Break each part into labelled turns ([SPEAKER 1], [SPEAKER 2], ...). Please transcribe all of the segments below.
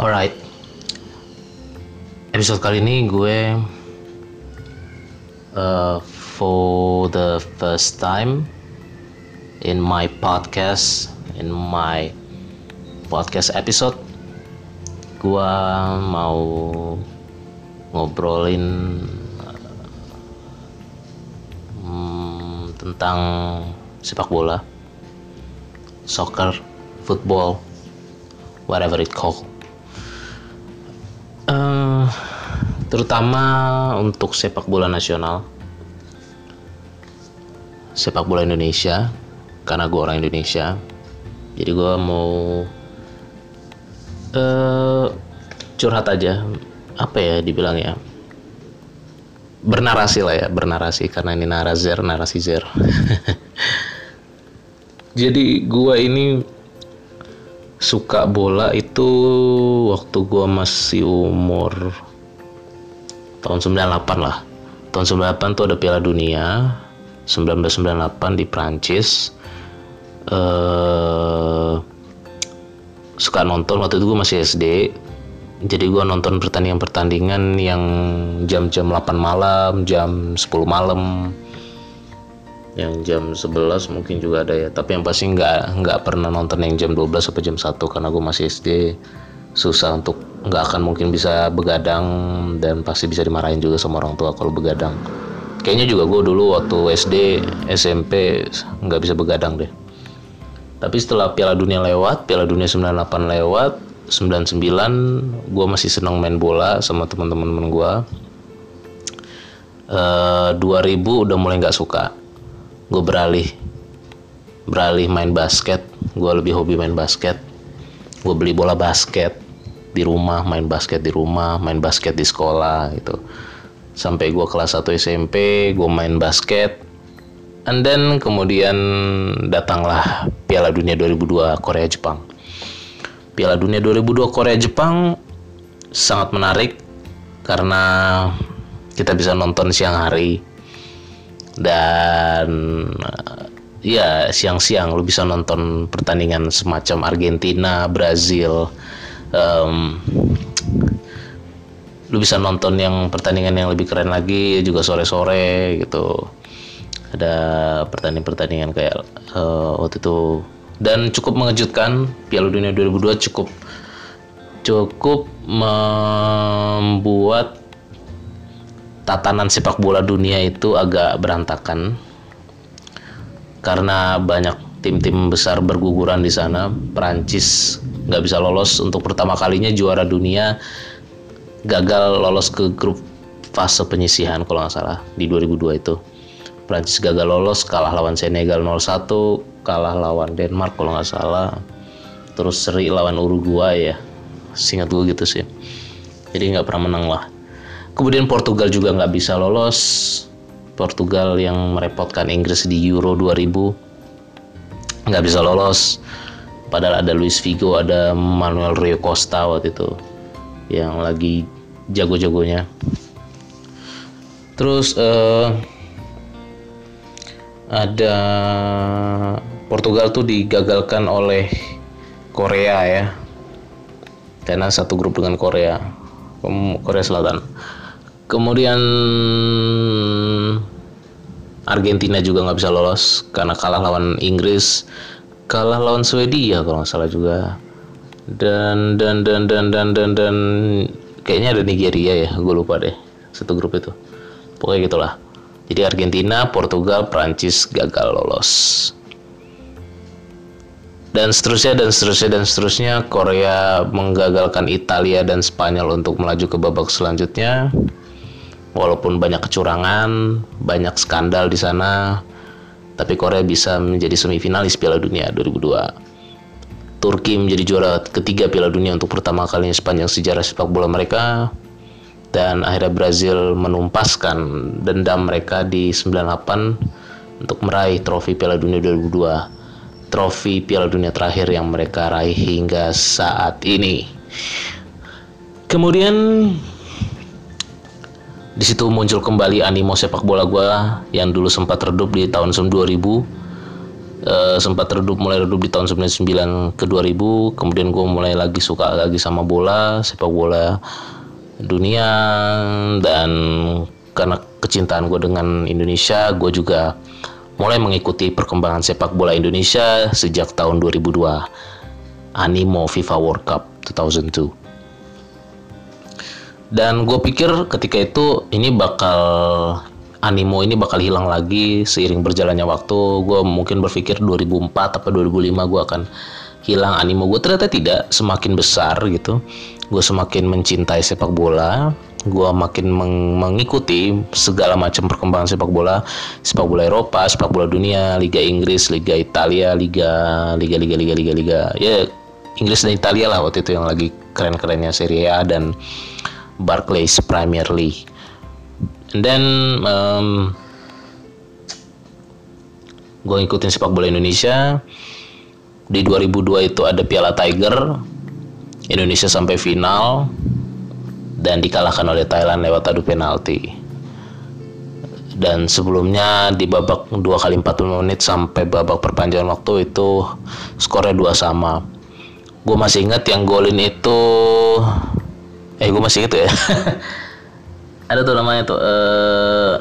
[SPEAKER 1] Alright, episode kali ini gue uh, for the first time in my podcast, in my podcast episode, gue mau ngobrolin hmm, tentang sepak bola, soccer, football, whatever it called. Terutama untuk sepak bola nasional, sepak bola Indonesia, karena gue orang Indonesia, jadi gue mau eh curhat aja, apa ya dibilang ya, bernarasi lah ya, bernarasi. Karena ini narazer, narasi zer. jadi gue ini suka bola itu waktu gua masih umur tahun 98 lah. Tahun 98 tuh ada Piala Dunia 1998 di Prancis. Eh suka nonton waktu itu gue masih SD. Jadi gua nonton pertandingan-pertandingan yang jam-jam 8 malam, jam 10 malam, yang jam 11 mungkin juga ada ya tapi yang pasti nggak nggak pernah nonton yang jam 12 sampai jam 1 karena gue masih SD susah untuk nggak akan mungkin bisa begadang dan pasti bisa dimarahin juga sama orang tua kalau begadang. Kayaknya juga gue dulu waktu SD SMP nggak bisa begadang deh. Tapi setelah Piala Dunia lewat Piala Dunia 98 lewat 99 gue masih senang main bola sama teman-teman gue uh, 2000 udah mulai nggak suka. Gue beralih beralih main basket. Gue lebih hobi main basket. Gue beli bola basket di rumah main basket di rumah main basket di sekolah gitu. Sampai gue kelas 1 SMP gue main basket. And then kemudian datanglah Piala Dunia 2002 Korea Jepang. Piala Dunia 2002 Korea Jepang sangat menarik karena kita bisa nonton siang hari. Dan ya siang-siang lu bisa nonton pertandingan semacam Argentina, Brazil, um, lu bisa nonton yang pertandingan yang lebih keren lagi juga sore-sore gitu. Ada pertandingan-pertandingan kayak uh, waktu itu dan cukup mengejutkan Piala Dunia 2002 cukup cukup membuat tatanan sepak bola dunia itu agak berantakan karena banyak tim-tim besar berguguran di sana. Prancis nggak bisa lolos untuk pertama kalinya juara dunia gagal lolos ke grup fase penyisihan kalau nggak salah di 2002 itu. Prancis gagal lolos kalah lawan Senegal 0-1, kalah lawan Denmark kalau nggak salah. Terus seri lawan Uruguay ya. Singkat gue gitu sih. Jadi nggak pernah menang lah. Kemudian Portugal juga nggak bisa lolos. Portugal yang merepotkan Inggris di Euro 2000 nggak bisa lolos. Padahal ada Luis Figo, ada Manuel Rio Costa waktu itu yang lagi jago-jagonya. Terus uh, ada Portugal tuh digagalkan oleh Korea ya, karena satu grup dengan Korea, Korea Selatan. Kemudian Argentina juga nggak bisa lolos karena kalah lawan Inggris, kalah lawan Swedia kalau nggak salah juga. Dan dan dan dan dan dan dan kayaknya ada Nigeria ya, gue lupa deh satu grup itu. Pokoknya gitulah. Jadi Argentina, Portugal, Prancis gagal lolos. Dan seterusnya dan seterusnya dan seterusnya Korea menggagalkan Italia dan Spanyol untuk melaju ke babak selanjutnya. Walaupun banyak kecurangan, banyak skandal di sana, tapi Korea bisa menjadi semifinalis Piala Dunia 2002. Turki menjadi juara ketiga Piala Dunia untuk pertama kalinya sepanjang sejarah sepak bola mereka. Dan akhirnya Brazil menumpaskan dendam mereka di 98 untuk meraih trofi Piala Dunia 2002 trofi Piala Dunia terakhir yang mereka raih hingga saat ini. Kemudian di situ muncul kembali animo sepak bola gue yang dulu sempat redup di tahun 2000 uh, sempat redup mulai redup di tahun 99 ke 2000 kemudian gue mulai lagi suka lagi sama bola sepak bola dunia. Dan karena kecintaan gue dengan Indonesia gue juga mulai mengikuti perkembangan sepak bola Indonesia sejak tahun 2002 Animo FIFA World Cup 2002 dan gue pikir ketika itu ini bakal animo ini bakal hilang lagi seiring berjalannya waktu. Gue mungkin berpikir 2004 atau 2005 gue akan hilang animo gue ternyata tidak semakin besar gitu. Gue semakin mencintai sepak bola. Gue makin meng mengikuti segala macam perkembangan sepak bola. Sepak bola Eropa sepak bola dunia Liga Inggris Liga Italia Liga Liga Liga Liga Liga Liga. Ya Inggris dan Italia lah waktu itu yang lagi keren-kerennya Serie A dan Barclays Premier League and then um, gue ngikutin sepak bola Indonesia di 2002 itu ada Piala Tiger Indonesia sampai final dan dikalahkan oleh Thailand lewat adu penalti. Dan sebelumnya di babak 2 kali 45 menit sampai babak perpanjangan waktu itu skornya dua sama. Gue masih ingat yang golin itu eh gue masih ingat ya. Ada tuh namanya tuh eh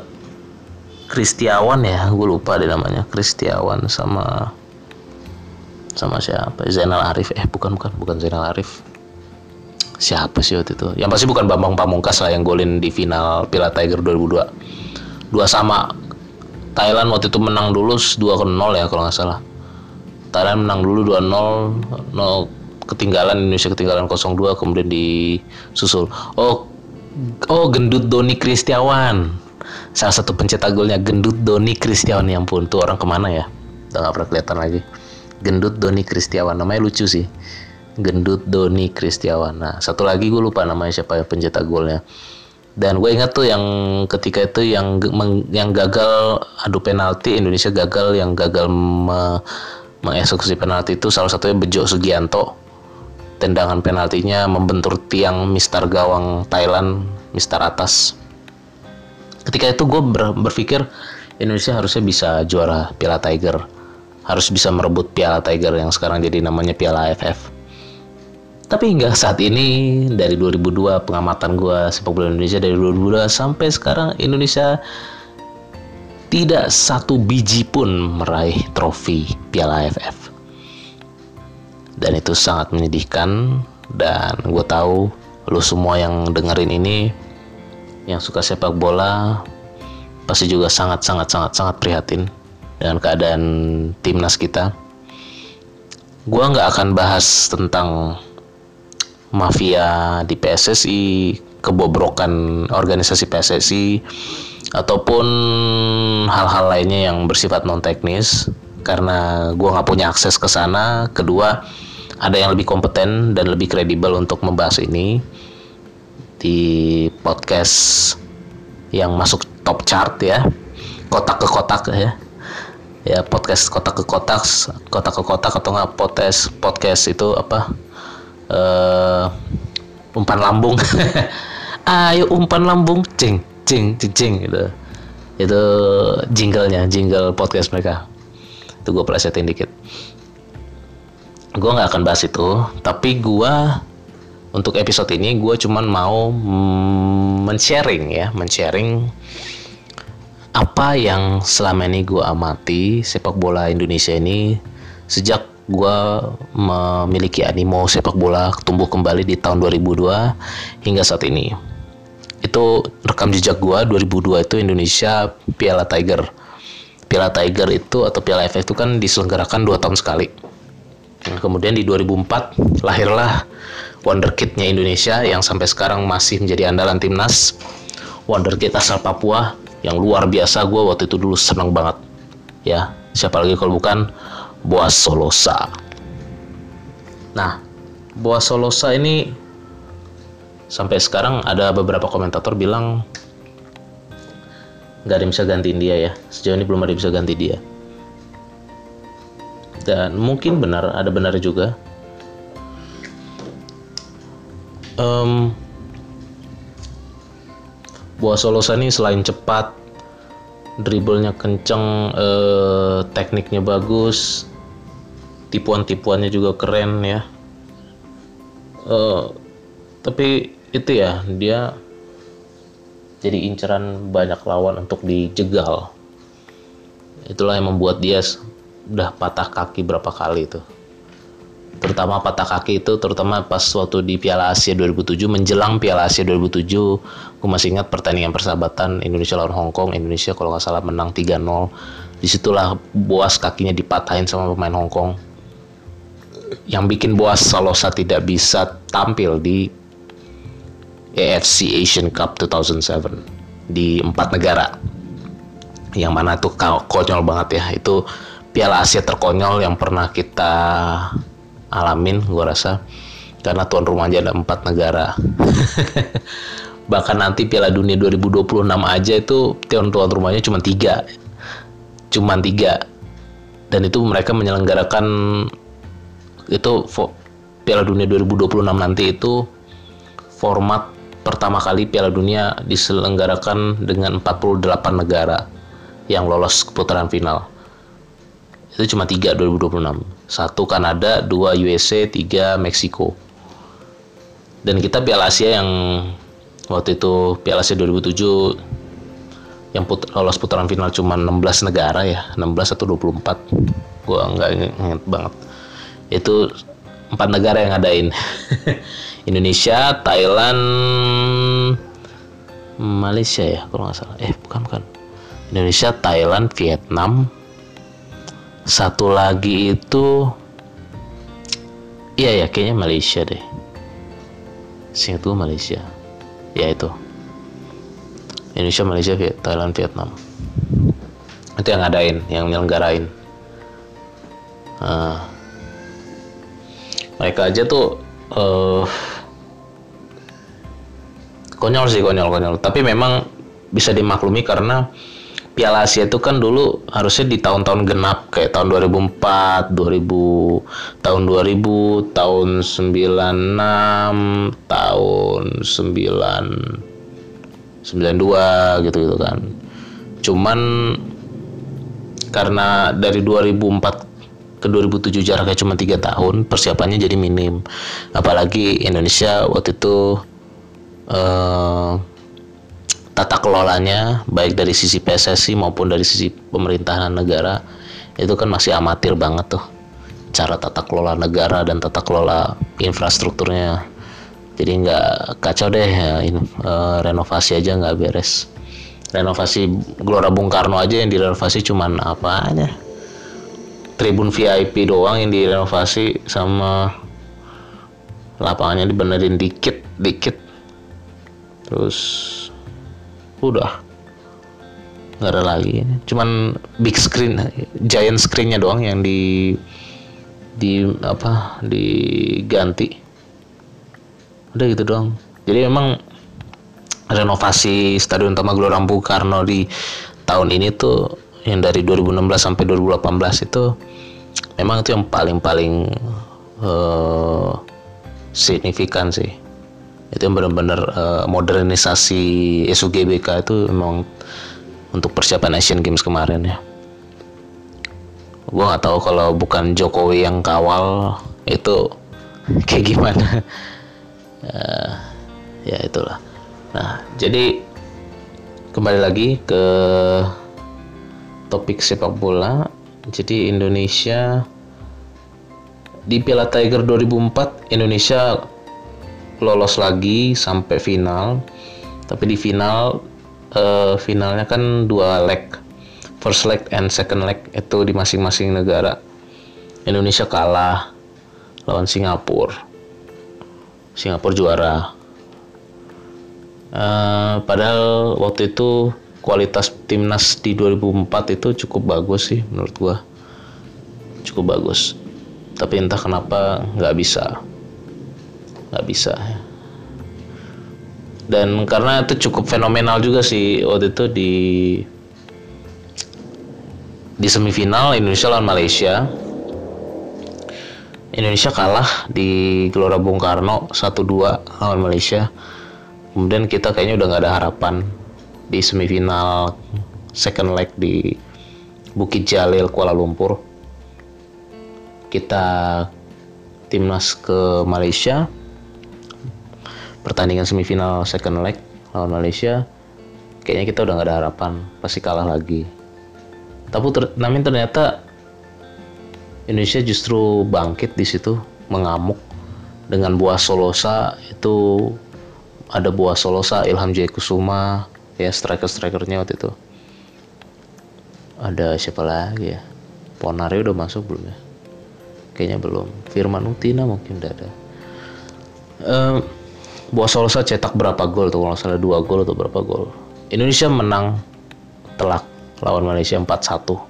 [SPEAKER 1] Kristiawan ya, gue lupa deh namanya. Kristiawan sama sama siapa? Zainal Arif eh bukan bukan bukan Zainal Arif siapa sih waktu itu yang pasti bukan Bambang Pamungkas lah yang golin di final Piala Tiger 2002 dua sama Thailand waktu itu menang dulu 2 ke 0 ya kalau nggak salah Thailand menang dulu 2-0 0 ketinggalan Indonesia ketinggalan 0-2 kemudian disusul oh oh gendut Doni Kristiawan salah satu pencetak golnya gendut Doni Kristiawan yang pun tuh orang ke mana ya udah nggak pernah kelihatan lagi gendut Doni Kristiawan namanya lucu sih Gendut Doni Kristiawan. Nah, satu lagi gue lupa namanya siapa yang pencetak golnya. Dan gue ingat tuh yang ketika itu yang yang gagal adu penalti Indonesia gagal yang gagal me, mengeksekusi penalti itu salah satunya Bejo Sugianto. Tendangan penaltinya membentur tiang Mister Gawang Thailand, Mister Atas. Ketika itu gue ber, berpikir Indonesia harusnya bisa juara Piala Tiger. Harus bisa merebut Piala Tiger yang sekarang jadi namanya Piala AFF tapi hingga saat ini dari 2002 pengamatan gue sepak bola Indonesia dari 2002 sampai sekarang Indonesia tidak satu biji pun meraih trofi Piala AFF. Dan itu sangat menyedihkan dan gue tahu lu semua yang dengerin ini yang suka sepak bola pasti juga sangat sangat sangat sangat prihatin dengan keadaan timnas kita. Gue nggak akan bahas tentang mafia di PSSI, kebobrokan organisasi PSSI ataupun hal-hal lainnya yang bersifat non teknis karena gue nggak punya akses ke sana. Kedua, ada yang lebih kompeten dan lebih kredibel untuk membahas ini di podcast yang masuk top chart ya, kotak ke kotak ya. Ya podcast kotak ke kotak kotak ke kotak atau nggak podcast podcast itu apa? Uh, umpan lambung. Ayo umpan lambung. Cing cing cing, cing gitu. Itu jinglenya jingle podcast mereka. Itu gue plesetin dikit gue nggak akan bahas itu tapi gue untuk episode ini gue cuman mau men-sharing ya men-sharing apa yang selama ini gue amati sepak bola Indonesia ini sejak gue memiliki animo sepak bola tumbuh kembali di tahun 2002 hingga saat ini. Itu rekam jejak gue 2002 itu Indonesia Piala Tiger. Piala Tiger itu atau Piala AFF itu kan diselenggarakan dua tahun sekali. Kemudian di 2004 lahirlah wonderkidnya Indonesia yang sampai sekarang masih menjadi andalan timnas. Wonderkid asal Papua yang luar biasa gue waktu itu dulu seneng banget. Ya, siapa lagi kalau bukan Boas Solosa. Nah, Boas Solosa ini sampai sekarang ada beberapa komentator bilang nggak ada yang bisa gantiin dia ya. Sejauh ini belum ada yang bisa ganti dia. Dan mungkin benar, ada benar juga. Um, Boas Solosa ini selain cepat, dribblenya kenceng eh, tekniknya bagus tipuan-tipuannya juga keren ya Eh, tapi itu ya dia jadi inceran banyak lawan untuk dijegal itulah yang membuat dia udah patah kaki berapa kali itu. Terutama patah kaki itu terutama pas waktu di Piala Asia 2007 menjelang Piala Asia 2007 aku masih ingat pertandingan persahabatan Indonesia lawan Hong Kong. Indonesia kalau nggak salah menang 3-0 di situlah Boas kakinya dipatahin sama pemain Hong Kong. Yang bikin Boas Salosa tidak bisa tampil di AFC Asian Cup 2007 di empat negara. Yang mana tuh konyol banget ya. Itu Piala Asia terkonyol yang pernah kita alamin gua rasa. Karena tuan rumah aja ada empat negara. Bahkan nanti Piala Dunia 2026 aja itu tuan tuan rumahnya cuma tiga. Cuma tiga. Dan itu mereka menyelenggarakan itu Piala Dunia 2026 nanti itu format pertama kali Piala Dunia diselenggarakan dengan 48 negara yang lolos ke putaran final. Itu cuma tiga 2026. Satu Kanada, dua USA, tiga Meksiko. Dan kita Piala Asia yang waktu itu Piala Asia 2007 yang put lolos putaran final cuma 16 negara ya, 16 atau 24. Gua nggak inget banget. Itu empat negara yang ngadain Indonesia Thailand Malaysia ya kalau nggak salah eh bukan bukan Indonesia Thailand Vietnam satu lagi itu iya ya kayaknya Malaysia deh. Singapura Malaysia. Ya itu. Indonesia Malaysia Thailand Vietnam. Itu yang ngadain yang nyelenggarain. Uh, mereka aja tuh uh, konyol sih konyol konyol. Tapi memang bisa dimaklumi karena Piala Asia itu kan dulu harusnya di tahun-tahun genap kayak tahun 2004, 2000, tahun 2000, tahun 96, tahun 9 92 gitu-gitu kan. Cuman karena dari 2004 ke 2007 jaraknya cuma tiga tahun persiapannya jadi minim apalagi Indonesia waktu itu eh, tata kelolanya baik dari sisi PSSI maupun dari sisi pemerintahan negara itu kan masih amatir banget tuh cara tata kelola negara dan tata kelola infrastrukturnya. Jadi nggak kacau deh ya, ini, uh, renovasi aja nggak beres. Renovasi Gelora Bung Karno aja yang direnovasi cuman apa aja. Tribun VIP doang yang direnovasi sama lapangannya dibenerin dikit dikit. Terus udah. Nggak ada lagi. Cuman big screen giant screennya doang yang di di apa diganti. Udah gitu doang. Jadi memang renovasi Stadion Utama Gelora Bung Karno di tahun ini tuh yang dari 2016 sampai 2018 itu memang itu yang paling-paling uh, signifikan sih itu yang benar-benar uh, modernisasi SUGBK itu memang untuk persiapan Asian Games kemarin ya. Gue nggak tahu kalau bukan Jokowi yang kawal itu kayak gimana. Uh, ya itulah. Nah jadi kembali lagi ke topik sepak bola. Jadi Indonesia di Piala Tiger 2004 Indonesia lolos lagi sampai final. Tapi di final uh, finalnya kan dua leg. First leg and second leg itu di masing-masing negara. Indonesia kalah lawan Singapura. Singapura juara. Uh, padahal waktu itu kualitas timnas di 2004 itu cukup bagus sih menurut gua cukup bagus tapi entah kenapa nggak bisa nggak bisa dan karena itu cukup fenomenal juga sih waktu itu di di semifinal Indonesia lawan Malaysia. Indonesia kalah di Gelora Bung Karno 1-2 lawan Malaysia. Kemudian kita kayaknya udah nggak ada harapan di semifinal second leg di Bukit Jalil Kuala Lumpur. Kita timnas ke Malaysia pertandingan semifinal second leg lawan Malaysia kayaknya kita udah nggak ada harapan pasti kalah lagi. Tapi ter namun ternyata Indonesia justru bangkit di situ mengamuk dengan buah Solosa. Itu ada buah Solosa Ilham Jayakusuma ya striker-strikernya waktu itu. Ada siapa lagi ya? Ponari udah masuk belum ya? Kayaknya belum. Firman Utina mungkin udah ada. Um, buah Solosa cetak berapa gol tuh? Kalau salah dua gol atau berapa gol. Indonesia menang telak. Lawan Malaysia 4-1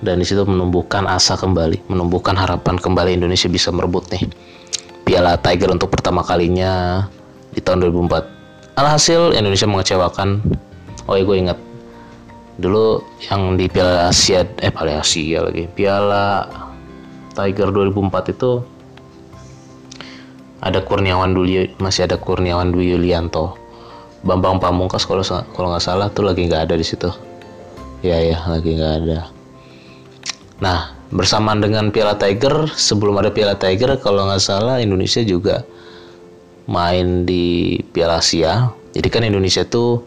[SPEAKER 1] dan di situ menumbuhkan asa kembali menumbuhkan harapan kembali Indonesia bisa merebut nih Piala Tiger untuk pertama kalinya di tahun 2004 alhasil Indonesia mengecewakan oh iya gue ingat. Dulu yang di Piala Asia eh Piala Asia lagi. Piala Tiger 2004 itu ada Kurniawan dulu masih ada Kurniawan Dwi Yulianto. Bambang Pamungkas kalau kalau nggak salah tuh lagi nggak ada di situ. Ya ya lagi nggak ada. Nah bersamaan dengan Piala Tiger sebelum ada Piala Tiger kalau nggak salah Indonesia juga main di Piala Asia. Jadi kan Indonesia tuh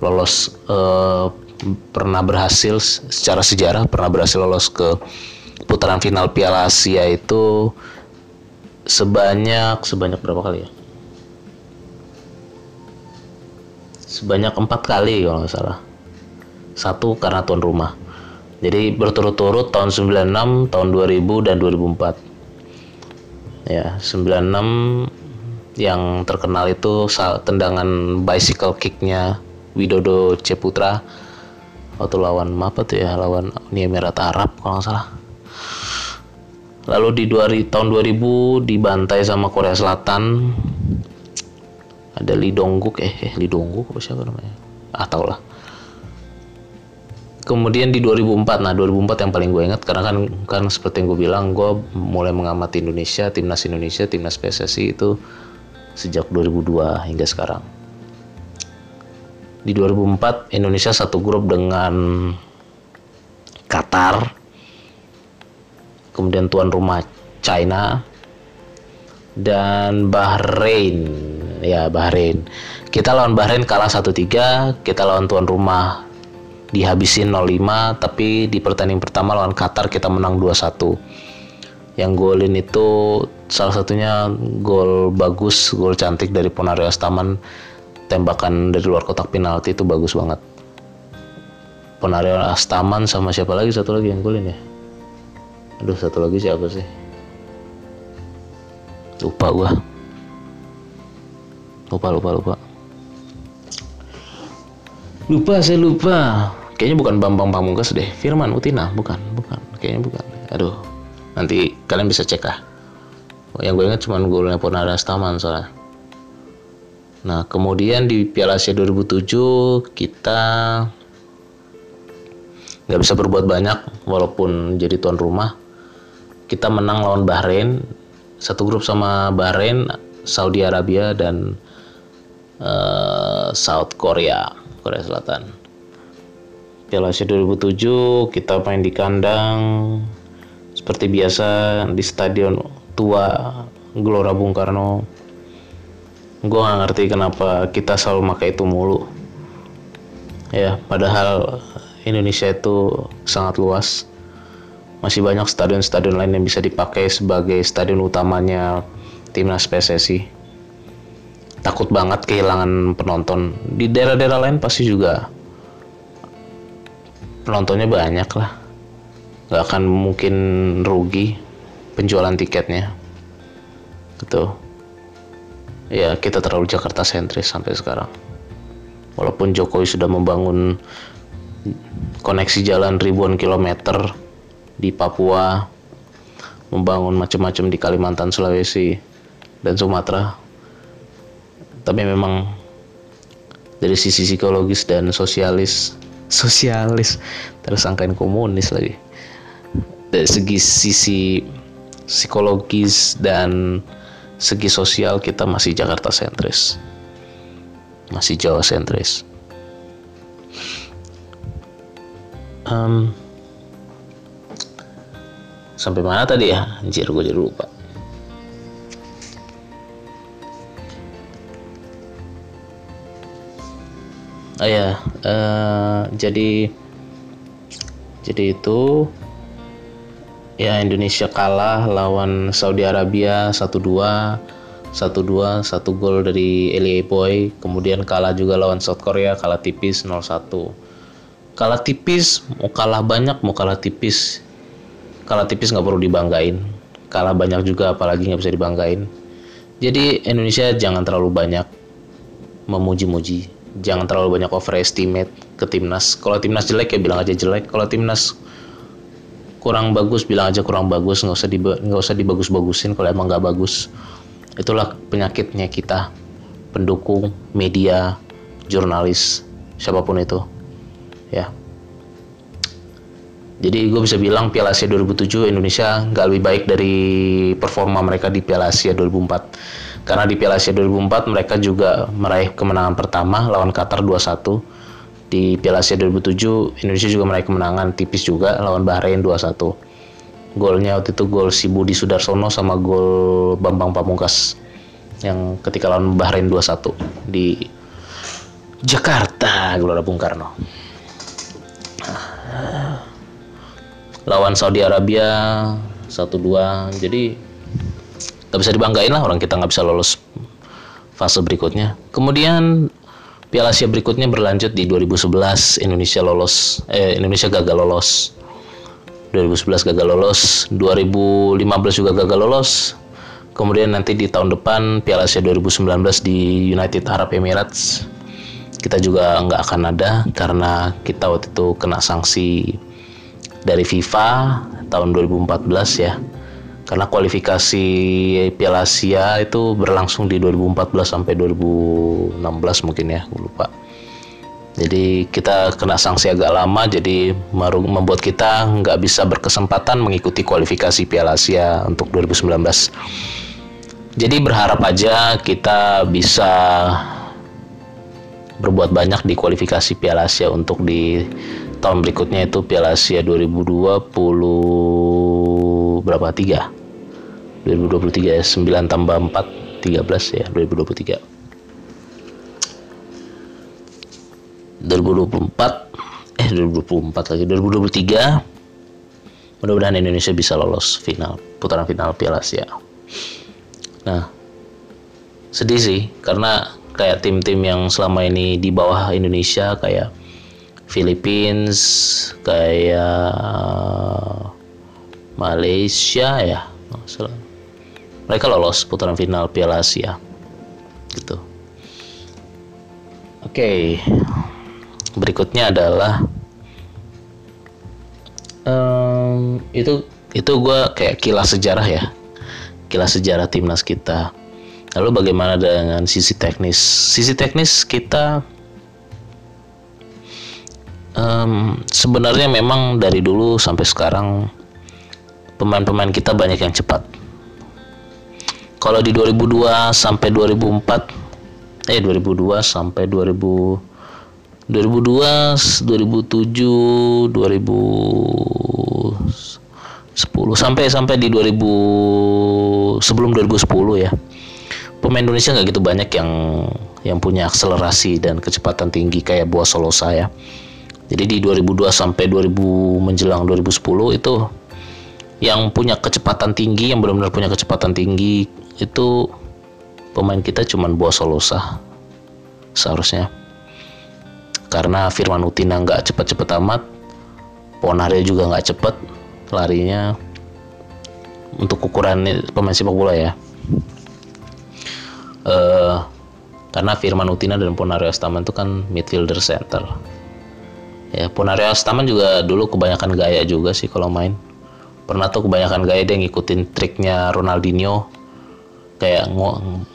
[SPEAKER 1] lolos eh, pernah berhasil secara sejarah pernah berhasil lolos ke putaran final Piala Asia itu sebanyak sebanyak berapa kali ya? Sebanyak empat kali kalau nggak salah. Satu karena tuan rumah. Jadi berturut-turut tahun 96, tahun 2000 dan 2004. Ya, 96 yang terkenal itu tendangan bicycle kicknya Widodo Ceputra waktu lawan apa tuh ya lawan Uni Emirat Arab kalau nggak salah lalu di dua, tahun 2000 dibantai sama Korea Selatan. Ada Lee Dongguk eh, eh Lee Dongguk apa siapa namanya? Ah tau lah. Kemudian di 2004 nah 2004 yang paling gue ingat karena kan kan seperti yang gue bilang gue mulai mengamati Indonesia timnas Indonesia timnas PSSI itu sejak 2002 hingga sekarang. Di 2004 Indonesia satu grup dengan Qatar kemudian tuan rumah China dan Bahrain. Ya Bahrain. Kita lawan Bahrain kalah 1-3 kita lawan tuan rumah dihabisin 0-5 tapi di pertandingan pertama lawan Qatar kita menang 2-1 yang golin itu salah satunya gol bagus gol cantik dari Ponario Astaman. Tembakan dari luar kotak penalti itu bagus banget. Penario Astaman sama siapa lagi? Satu lagi yang golin ya aduh satu lagi siapa sih? Lupa gua. Lupa lupa lupa. Lupa saya lupa. Kayaknya bukan Bambang Pamungkas deh. Firman Utina. Bukan bukan. Kayaknya bukan. Aduh nanti kalian bisa cek ah. Yang gue ingat cuma golnya Ponara Astaman soalnya. Nah, kemudian di Piala Asia 2007 kita nggak bisa berbuat banyak walaupun jadi tuan rumah. Kita menang lawan Bahrain, satu grup sama Bahrain, Saudi Arabia dan uh, South Korea, Korea Selatan. Piala Asia 2007 kita main di kandang. Seperti biasa di stadion tua Gelora Bung Karno. Gue gak ngerti kenapa kita selalu pakai itu mulu. Ya padahal Indonesia itu sangat luas masih banyak stadion-stadion lain yang bisa dipakai sebagai stadion utamanya timnas PSSI takut banget kehilangan penonton. Di daerah-daerah lain pasti juga penontonnya banyak lah. Gak akan mungkin rugi penjualan tiketnya. Gitu. Ya kita terlalu Jakarta sentris sampai sekarang. Walaupun Jokowi sudah membangun koneksi jalan ribuan kilometer di Papua membangun macam-macam di Kalimantan Sulawesi dan Sumatera. Tapi memang dari sisi psikologis dan sosialis sosialis tersangkain komunis lagi. Dari segi sisi psikologis dan segi sosial kita masih Jakarta sentris. Masih Jawa sentris. Um, sampai mana tadi ya? Anjir gue jadi lupa. Oh ya uh, jadi jadi itu ya Indonesia kalah lawan Saudi Arabia 1-2 1-2 satu gol dari Elie Boy. Kemudian kalah juga lawan South Korea kalah tipis 0-1 kalah tipis mau kalah banyak mau kalah tipis kalah tipis nggak perlu dibanggain. Kalah banyak juga apalagi nggak bisa dibanggain. Jadi Indonesia jangan terlalu banyak memuji-muji. Jangan terlalu banyak overestimate ke timnas. Kalau timnas jelek ya bilang aja jelek. Kalau timnas kurang bagus bilang aja kurang bagus. Nggak usah nggak usah dibagus-bagusin kalau emang nggak bagus. Itulah penyakitnya kita. Pendukung media jurnalis siapa pun itu. Ya jadi gue bisa bilang Piala Asia 2007 Indonesia nggak lebih baik dari performa mereka di Piala Asia 2004 karena di Piala Asia 2004 mereka juga meraih kemenangan pertama lawan Qatar 2-1 di Piala Asia 2007 Indonesia juga meraih kemenangan tipis juga lawan Bahrain 2-1 golnya waktu itu gol si Budi Sudarsono sama gol Bambang Pamungkas yang ketika lawan Bahrain 2-1 di Jakarta Gelora Bung Karno lawan Saudi Arabia 1-2 jadi nggak bisa dibanggain lah orang kita nggak bisa lolos fase berikutnya. Kemudian Piala Asia berikutnya berlanjut di 2011 Indonesia lolos eh Indonesia gagal lolos. 2011 gagal lolos 2015 juga gagal lolos. Kemudian nanti di tahun depan Piala Asia 2019 di United Arab Emirates. Kita juga nggak akan ada karena kita waktu itu kena sanksi dari FIFA tahun 2014 ya. Karena kualifikasi Piala Asia itu berlangsung di 2014 sampai 2016 mungkin ya gue lupa. Jadi kita kena sanksi agak lama jadi membuat kita nggak bisa berkesempatan mengikuti kualifikasi Piala Asia untuk 2019 jadi berharap aja kita bisa berbuat banyak di kualifikasi Piala Asia untuk di tahun berikutnya itu Piala Asia 2020 berapa? Tiga? 2023 ya 9 tambah 4 13 ya 2023 2024 eh 2024 lagi 2023 mudah-mudahan Indonesia bisa lolos final putaran final Piala Asia. Nah sedih sih karena kayak tim-tim yang selama ini di bawah Indonesia kayak Philippines kayak Malaysia ya mereka lolos putaran final Piala Asia. Gitu. Oke. Okay. berikutnya adalah um, itu itu gue kayak kilas sejarah ya. Kilas sejarah timnas kita. Lalu bagaimana dengan sisi teknis? Sisi teknis kita um, sebenarnya memang dari dulu sampai sekarang pemain-pemain kita banyak yang cepat. Kalau di 2002 sampai 2004 eh 2002 sampai 2000 2002, 2007, 2010 sampai sampai di 2000 sebelum 2010 ya. Pemain Indonesia nggak gitu banyak yang yang punya akselerasi dan kecepatan tinggi kayak Boa Solosa ya. Jadi di 2002 sampai 2000 menjelang 2010 itu yang punya kecepatan tinggi, yang benar-benar punya kecepatan tinggi itu pemain kita cuman Boa Solosa seharusnya. Karena Firman Utina nggak cepet-cepet amat, Ponario juga nggak cepet larinya untuk ukuran pemain sepak bola ya. Uh, karena Firman Utina dan Ponario Astaman itu kan midfielder center ya Ponario Astaman juga dulu kebanyakan gaya juga sih kalau main. Pernah tuh kebanyakan gaya dia ngikutin triknya Ronaldinho. Kayak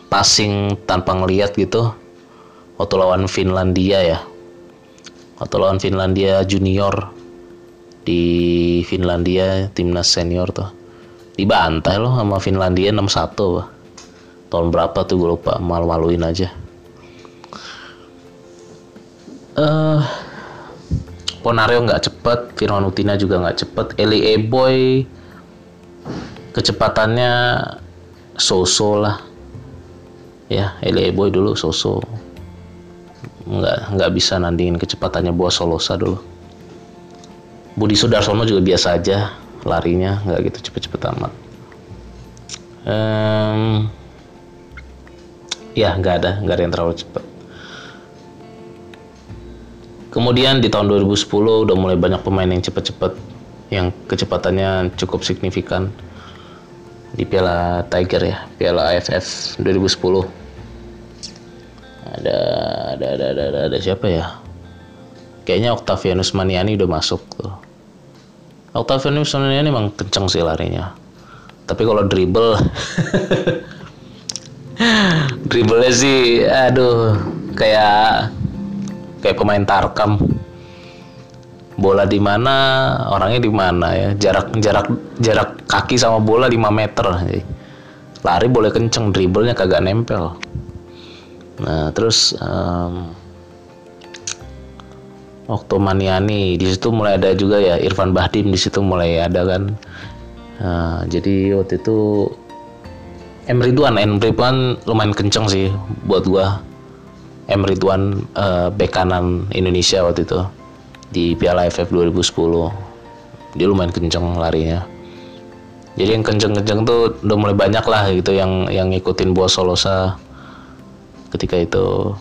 [SPEAKER 1] passing tanpa ngeliat gitu. Waktu lawan Finlandia ya. Waktu lawan Finlandia junior di Finlandia timnas senior tuh. Dibantai loh sama Finlandia 6-1 tahun berapa tuh gue lupa malu-maluin aja. Uh, Ponario nggak cepet, Firman Utina juga nggak cepet, Eli Eboy kecepatannya so-so lah. Ya, Eli Eboy dulu so-so. Nggak nggak bisa nandingin kecepatannya Boa Solosa dulu. Budi Sudarsono juga biasa aja larinya nggak gitu cepet-cepet amat. Um, ya nggak ada nggak ada yang terlalu cepet. Kemudian di tahun 2010 udah mulai banyak pemain yang cepet-cepet yang kecepatannya cukup signifikan di Piala Tiger ya, Piala AFF 2010. Ada ada ada ada, ada, ada siapa ya? Kayaknya Octavianus Maniani udah masuk tuh. Octavianus Maniani emang kenceng sih larinya. Tapi kalau dribble dribblenya sih aduh kayak kayak pemain Tarkam. Bola di mana orangnya di mana ya. Jarak jarak jarak kaki sama bola 5 meter lari boleh kenceng dribblenya kagak nempel. Nah terus um, waktu Maniani di situ mulai ada juga ya. Irfan Bahdim di situ mulai ada kan. Nah, jadi waktu itu M Ridwan lumayan kenceng sih buat gua M. Ridwan uh, bek Indonesia waktu itu di Piala AFF 2010 dia lumayan kenceng larinya. Jadi yang kenceng-kenceng tuh udah mulai banyak lah gitu yang yang ngikutin Boa Solosa ketika itu.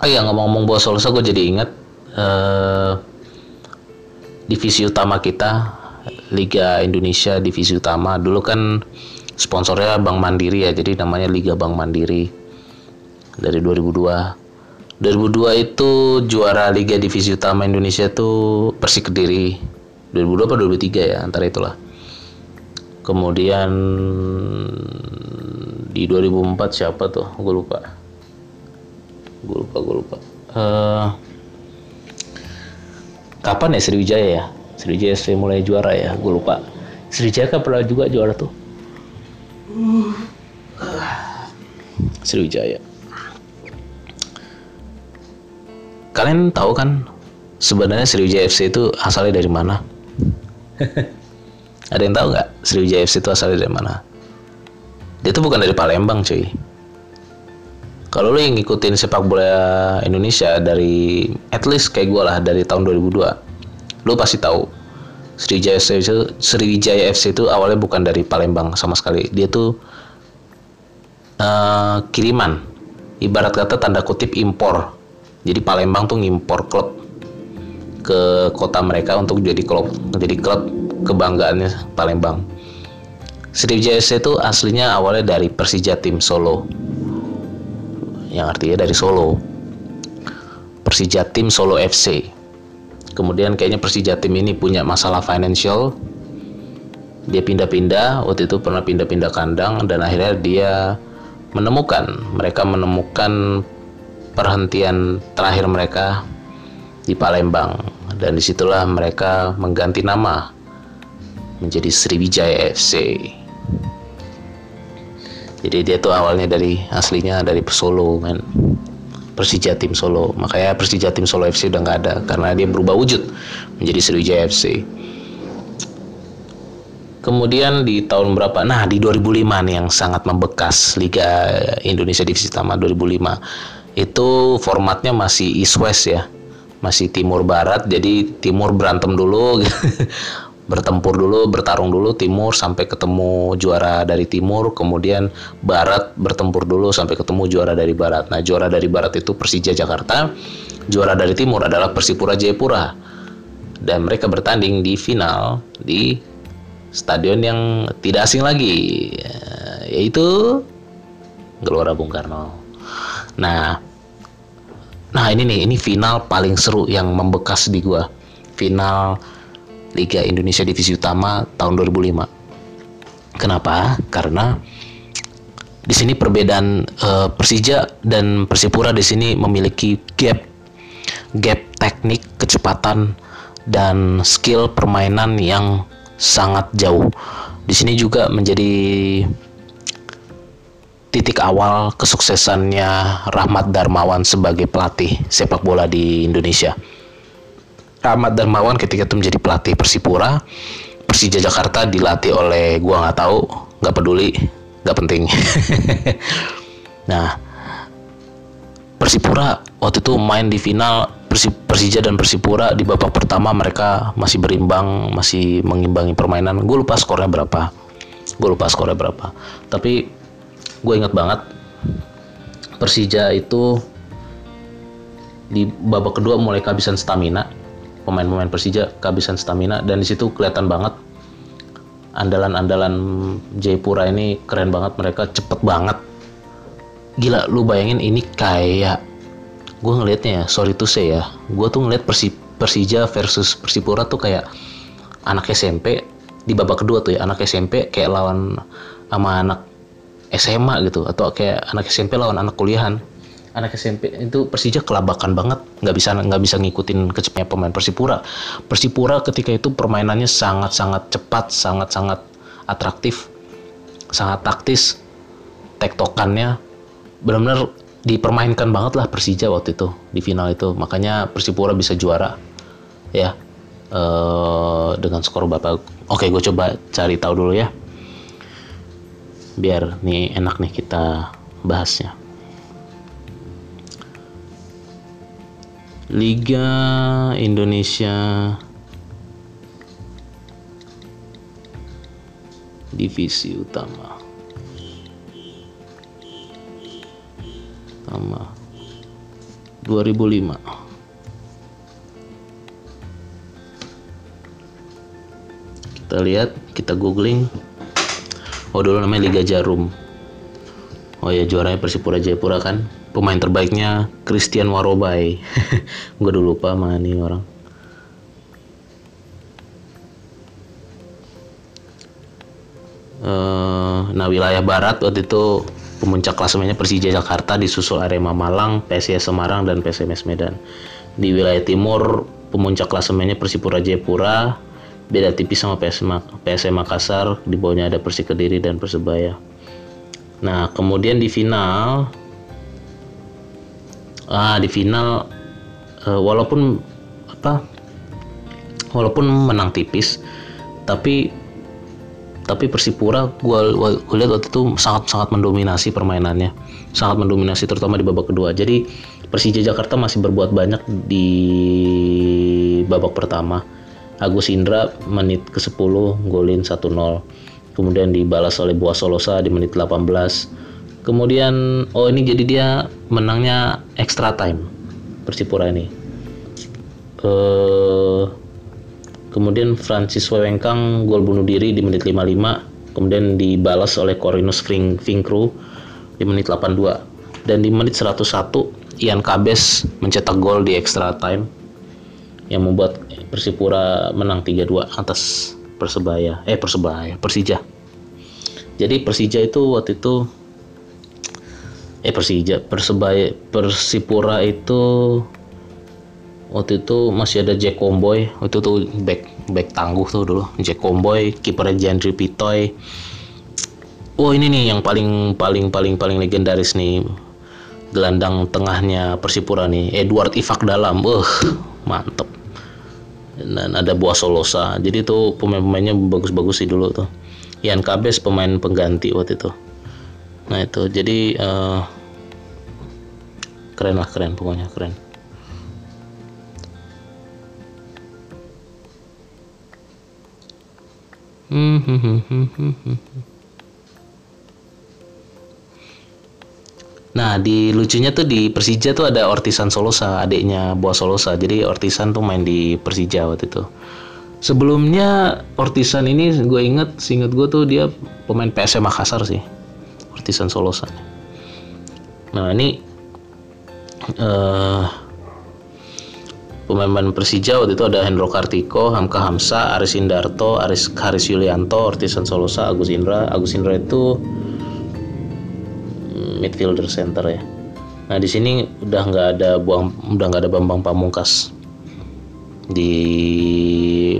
[SPEAKER 1] Oh iya ngomong-ngomong Boa Solosa gue jadi ingat uh, divisi utama kita Liga Indonesia divisi utama. Dulu kan sponsornya Bank Mandiri ya jadi namanya Liga Bank Mandiri dari 2002 2002 itu juara Liga Divisi Utama Indonesia itu Persik Kediri. 2002 apa 2003 ya antara itulah. Kemudian di 2004 siapa tuh? Gue lupa. Gue lupa gue lupa. Uh, kapan ya Sriwijaya ya? Sriwijaya FC mulai juara ya? Gue lupa. Sriwijaya kan pernah juga juara tuh. Sriwijaya kalian tahu kan sebenarnya Sriwijaya FC itu asalnya dari mana? Ada yang tahu nggak Sriwijaya FC itu asalnya dari mana? Dia itu bukan dari Palembang cuy. Kalau lo yang ngikutin sepak bola Indonesia dari at least kayak gue lah dari tahun 2002, lo pasti tahu Sriwijaya FC itu Sriwijaya FC itu awalnya bukan dari Palembang sama sekali. Dia tuh uh, kiriman, ibarat kata tanda kutip impor jadi Palembang tuh ngimpor klub ke kota mereka untuk jadi klub jadi klub kebanggaannya Palembang. Sriwijaya FC itu aslinya awalnya dari Persija tim Solo. Yang artinya dari Solo. Persija tim Solo FC kemudian kayaknya Persija tim ini punya masalah financial. Dia pindah-pindah waktu itu pernah pindah-pindah kandang dan akhirnya dia menemukan mereka menemukan perhentian terakhir mereka di Palembang dan di situlah mereka mengganti nama menjadi Sriwijaya FC. Jadi dia tuh awalnya dari aslinya dari Solo kan. Persija tim Solo. Makanya Persija tim Solo FC udah nggak ada karena dia berubah wujud menjadi Sriwijaya FC. Kemudian di tahun berapa? Nah, di 2005 nih yang sangat membekas Liga Indonesia Divisi Utama 2005 itu formatnya masih east west ya. Masih timur barat jadi timur berantem dulu bertempur dulu bertarung dulu timur sampai ketemu juara dari timur kemudian barat bertempur dulu sampai ketemu juara dari barat. Nah juara dari barat itu Persija Jakarta juara dari timur adalah Persipura Jayapura. Dan mereka bertanding di final di stadion yang tidak asing lagi yaitu Gelora Bung Karno. Nah, nah ini nih, ini final paling seru yang membekas di gua. Final Liga Indonesia Divisi Utama tahun 2005. Kenapa? Karena di sini perbedaan uh, Persija dan Persipura di sini memiliki gap gap teknik, kecepatan dan skill permainan yang sangat jauh. Di sini juga menjadi titik awal kesuksesannya Rahmat Darmawan sebagai pelatih sepak bola di Indonesia. Ahmad Darmawan ketika itu menjadi pelatih Persipura Persija Jakarta dilatih oleh gua nggak tahu nggak peduli nggak penting. Nah Persipura waktu itu main di final Persija dan Persipura di babak pertama mereka masih berimbang masih mengimbangi permainan. Gue lupa skornya berapa gue lupa skornya berapa. Tapi gue ingat banget Persija itu di babak kedua mulai kehabisan stamina. Pemain-pemain Persija kehabisan stamina dan di situ kelihatan banget andalan-andalan Jayapura ini keren banget mereka cepet banget. Gila lu bayangin ini kayak gue ngelihatnya ya sorry to say ya gue tuh ngeliat Persi, Persija versus Persipura tuh kayak anak SMP di babak kedua tuh ya anak SMP kayak lawan sama anak SMA gitu atau kayak anak SMP lawan anak kuliahan. Anak SMP itu Persija kelabakan banget nggak bisa nggak bisa ngikutin kecepatnya pemain Persipura. Persipura ketika itu permainannya sangat sangat cepat sangat sangat atraktif sangat taktis. Tektokannya benar-benar dipermainkan banget lah Persija waktu itu di final itu. Makanya Persipura bisa juara ya uh, dengan skor berapa oke gue coba cari tahu dulu ya biar nih enak nih kita bahasnya. Liga Indonesia Divisi Utama. Sama 2005 kita lihat kita googling oh dulu namanya Liga Jarum. Oh ya juaranya Persipura Jayapura kan. Pemain terbaiknya Christian Warobai. Gue dulu lupa mana nih orang. Uh, nah wilayah barat waktu itu Pemuncak klasemennya Persija Jakarta disusul Arema Malang, PSIS Semarang, dan PSMS Medan. Di wilayah timur, pemuncak klasemennya Persipura Jayapura, beda tipis sama PSM Makassar, di bawahnya ada Persik Kediri dan Persebaya. Nah, kemudian di final, ah di final, uh, walaupun apa, walaupun menang tipis, tapi tapi Persipura gue lihat waktu itu sangat sangat mendominasi permainannya. Sangat mendominasi terutama di babak kedua. Jadi Persija Jakarta masih berbuat banyak di babak pertama Agus Indra menit ke 10 golin 1-0 kemudian dibalas oleh Buas Solosa di menit 18 kemudian oh ini jadi dia menangnya extra time Persipura ini. Uh, Kemudian Francis Wewengkang gol bunuh diri di menit 55, kemudian dibalas oleh Corinus Finkru di menit 82. Dan di menit 101, Ian Kabes mencetak gol di extra time yang membuat Persipura menang 3-2 atas Persebaya. Eh Persebaya, Persija. Jadi Persija itu waktu itu eh Persija, Persebaya, Persipura itu waktu itu masih ada Jack Comboy. Waktu itu back back tangguh tuh dulu. Jack Comboy kipernya Jandri Pitoy. Oh ini nih yang paling paling paling paling legendaris nih. Gelandang tengahnya Persipura nih. Edward Ifak Dalam. Uh mantep dan ada Buah Solosa. Jadi tuh pemain-pemainnya bagus-bagus sih dulu tuh. Ian Kabes pemain pengganti waktu itu. Nah itu. Jadi uh, keren lah keren. Pokoknya keren Nah di lucunya tuh di Persija tuh ada Ortisan Solosa adiknya Boa Solosa. Jadi Ortisan tuh main di Persija waktu itu. Sebelumnya Ortisan ini gue inget seinget gue tuh dia pemain PSM Makassar sih Ortisan Solosa. Nah ini uh, Pemain Persija waktu itu ada Hendro Kartiko, Hamka Hamsa, Aris Indarto, Aris Haris Yulianto, Ortisan Solosa, Agus Indra. Agus Indra itu midfielder center ya. Nah di sini udah nggak ada buang, udah nggak ada Bambang Pamungkas di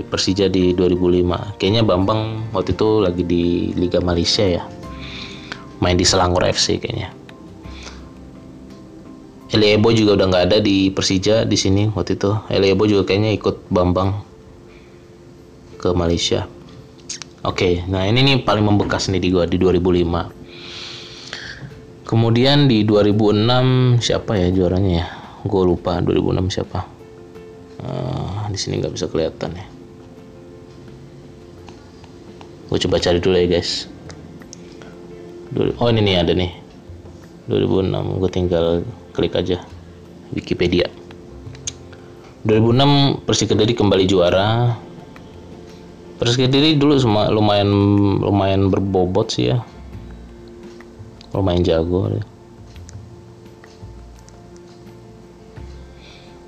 [SPEAKER 1] Persija di 2005. Kayaknya Bambang waktu itu lagi di Liga Malaysia ya, main di Selangor FC kayaknya. Eli Ebo juga udah nggak ada di Persija di sini waktu itu. Eli Ebo juga kayaknya ikut Bambang ke Malaysia. Oke, nah ini nih paling membekas nih di gua di 2005. Kemudian di 2006 siapa ya juaranya ya? Gue lupa 2006 siapa. Uh, di sini nggak bisa kelihatan ya. Gue coba cari dulu ya guys. Oh ini nih ada nih. 2006 gue tinggal klik aja Wikipedia 2006 Persik Kediri kembali juara Persik Kediri dulu lumayan lumayan berbobot sih ya lumayan jago ya.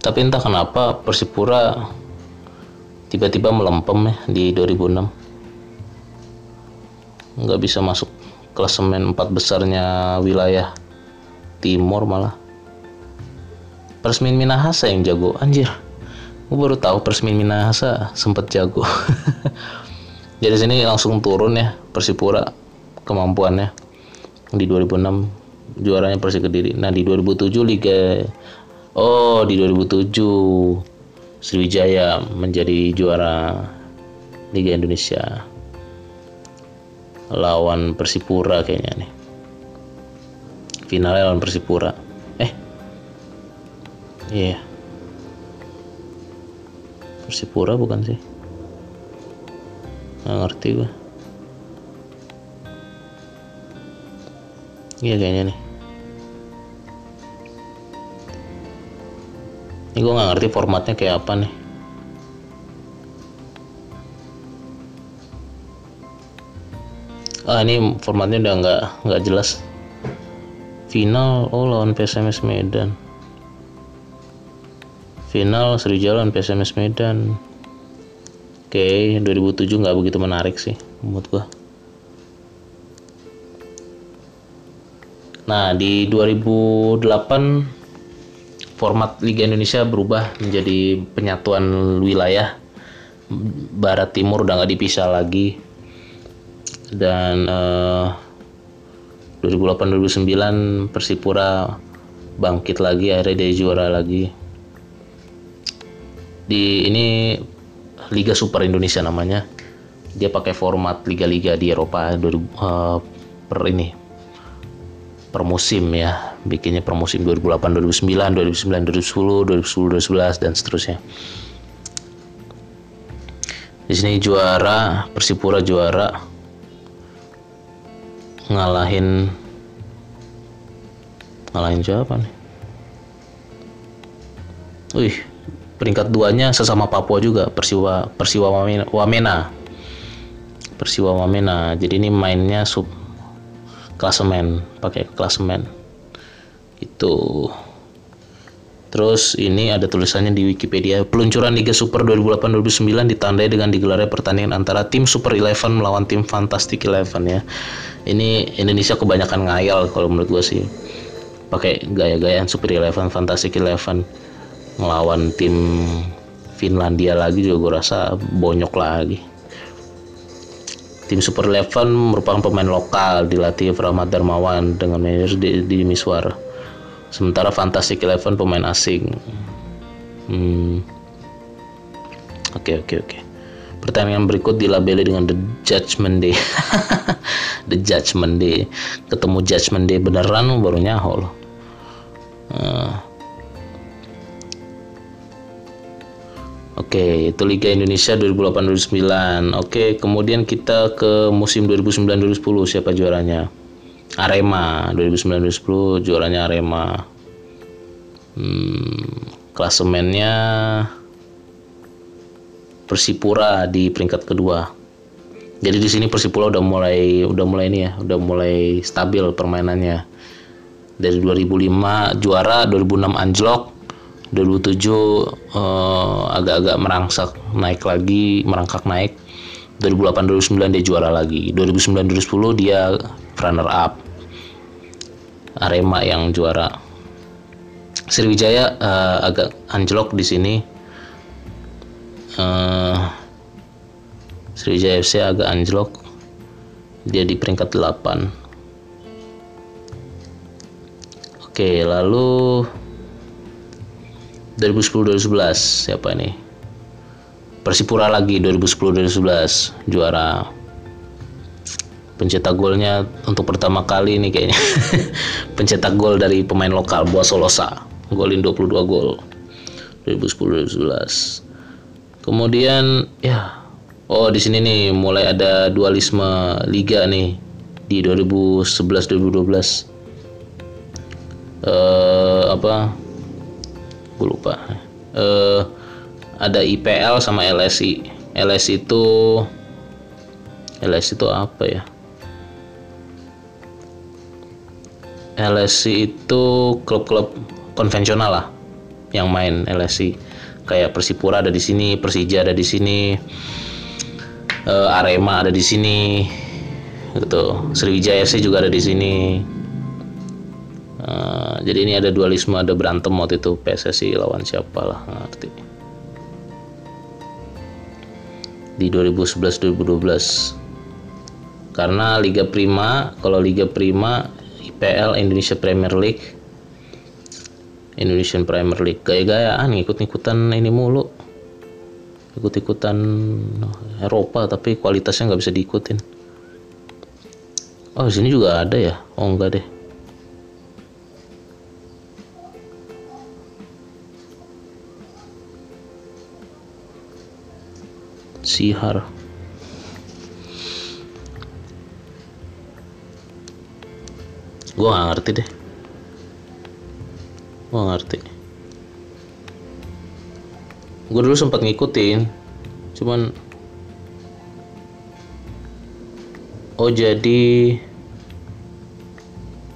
[SPEAKER 1] tapi entah kenapa Persipura tiba-tiba melempem ya di 2006 nggak bisa masuk klasemen empat besarnya wilayah timur malah. Persmin Minahasa yang jago anjir. Gue baru tahu Persmin Minahasa sempet jago. Jadi sini langsung turun ya Persipura kemampuannya di 2006 juaranya Persik Kediri nah di 2007 Liga oh di 2007 Sriwijaya menjadi juara Liga Indonesia lawan Persipura kayaknya nih finalnya lawan Persipura Iya. Yeah. Persipura bukan sih? Nggak ngerti gue. Iya kayaknya nih. Ini gue nggak ngerti formatnya kayak apa nih. Ah ini formatnya udah nggak nggak jelas. Final oh lawan PSMS Medan final Seri Jalan PSMS Medan oke 2007 nggak begitu menarik sih menurut gua nah di 2008 format Liga Indonesia berubah menjadi penyatuan wilayah. Barat Timur udah nggak dipisah lagi. Dan uh, 2008-2009 Persipura bangkit lagi akhirnya dia juara lagi. Di ini Liga Super Indonesia namanya. Dia pakai format liga-liga di Eropa uh, per ini per musim ya. Bikinnya per musim 2008 2009 2009 2010 2010 2011 dan seterusnya. Di sini juara Persipura juara. Ngalahin ngalahin siapa nih? Wih, peringkat duanya sesama Papua juga Persiwa Persiwa Wamena. Persiwa Wamena. Jadi ini mainnya sub klasemen pakai klasemen itu Terus ini ada tulisannya di Wikipedia, peluncuran Liga Super 2008-2009 ditandai dengan digelarnya pertandingan antara tim Super Eleven melawan tim Fantastic Eleven ya. Ini Indonesia kebanyakan ngayal kalau menurut gue sih. Pakai gaya-gayaan Super Eleven, Fantastic Eleven melawan tim Finlandia lagi juga gue rasa bonyok lagi tim Super Eleven merupakan pemain lokal dilatih Rahmat Darmawan dengan manajer di, di Miswar. Sementara Fantastic Eleven pemain asing. Hmm. oke oke oke. Okay. pertandingan berikut dilabeli dengan The Judgment Day. The Judgment Day. Ketemu Judgment Day beneran baru nyaho loh uh, Oke, itu Liga Indonesia 2008-2009. Oke, kemudian kita ke musim 2009-2010 siapa juaranya? Arema 2009-2010 juaranya Arema. Hmm, klasemennya Persipura di peringkat kedua. Jadi di sini Persipura udah mulai udah mulai ini ya, udah mulai stabil permainannya. Dari 2005 juara, 2006 anjlok, 2007 uh, agak-agak merangsak naik lagi merangkak naik. 2008 2009 dia juara lagi. 2009 2010 dia runner up. Arema yang juara. Sriwijaya uh, agak anjlok di sini. Uh, Sriwijaya FC agak anjlok. Dia di peringkat 8 Oke lalu 2010-2011 siapa ini? Persipura lagi 2010-2011 juara. Pencetak golnya untuk pertama kali ini kayaknya. Pencetak gol dari pemain lokal Boa Solosa. Golin 22 gol. 2010-2011. Kemudian ya oh di sini nih mulai ada dualisme liga nih di 2011-2012. Eh apa gue lupa. Uh, ada IPL sama LSI LSI itu LSI itu apa ya? LSI itu klub-klub konvensional lah yang main LSI kayak Persipura ada di sini Persija ada di sini uh, Arema ada di sini gitu. Sriwijaya FC juga ada di sini Uh, jadi ini ada dualisme, ada berantem waktu itu. PSSI lawan siapa lah ngerti. Di 2011-2012 karena Liga Prima, kalau Liga Prima IPL Indonesia Premier League. Indonesian Premier League. Gaya-gayaan ikut-ikutan ini mulu. Ikut-ikutan Eropa tapi kualitasnya nggak bisa diikutin. Oh sini juga ada ya? Oh enggak deh Sihar. Gue gak ngerti deh. Gue gak ngerti. Gue dulu sempat ngikutin cuman oh jadi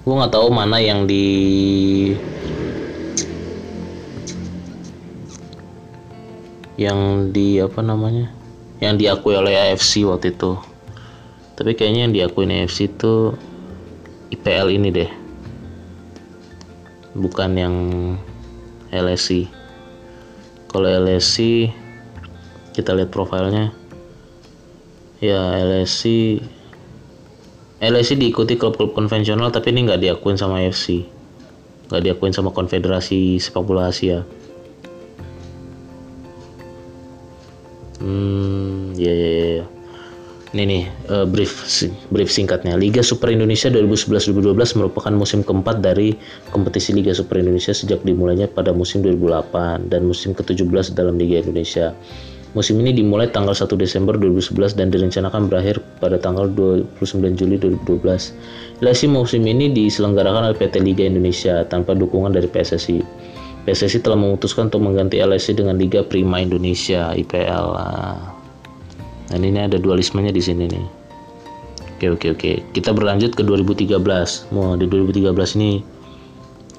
[SPEAKER 1] gue nggak tahu mana yang di yang di apa namanya yang diakui oleh AFC waktu itu. Tapi kayaknya yang diakui AFC itu IPL ini deh. Bukan yang LSI kalau LSI kita lihat profilnya. Ya LSI LSI diikuti klub-klub konvensional tapi ini nggak diakuin sama AFC nggak diakuin sama konfederasi sepak bola Asia Ini nih uh, brief brief singkatnya. Liga Super Indonesia 2011-2012 merupakan musim keempat dari kompetisi Liga Super Indonesia sejak dimulainya pada musim 2008 dan musim ke-17 dalam Liga Indonesia. Musim ini dimulai tanggal 1 Desember 2011 dan direncanakan berakhir pada tanggal 29 Juli 2012. Ilasi musim ini diselenggarakan oleh PT Liga Indonesia tanpa dukungan dari PSSI. PSSI telah memutuskan untuk mengganti LSI dengan Liga Prima Indonesia IPL. Dan ini ada dualismenya di sini nih. Oke oke oke. Kita berlanjut ke 2013. Mau di 2013 ini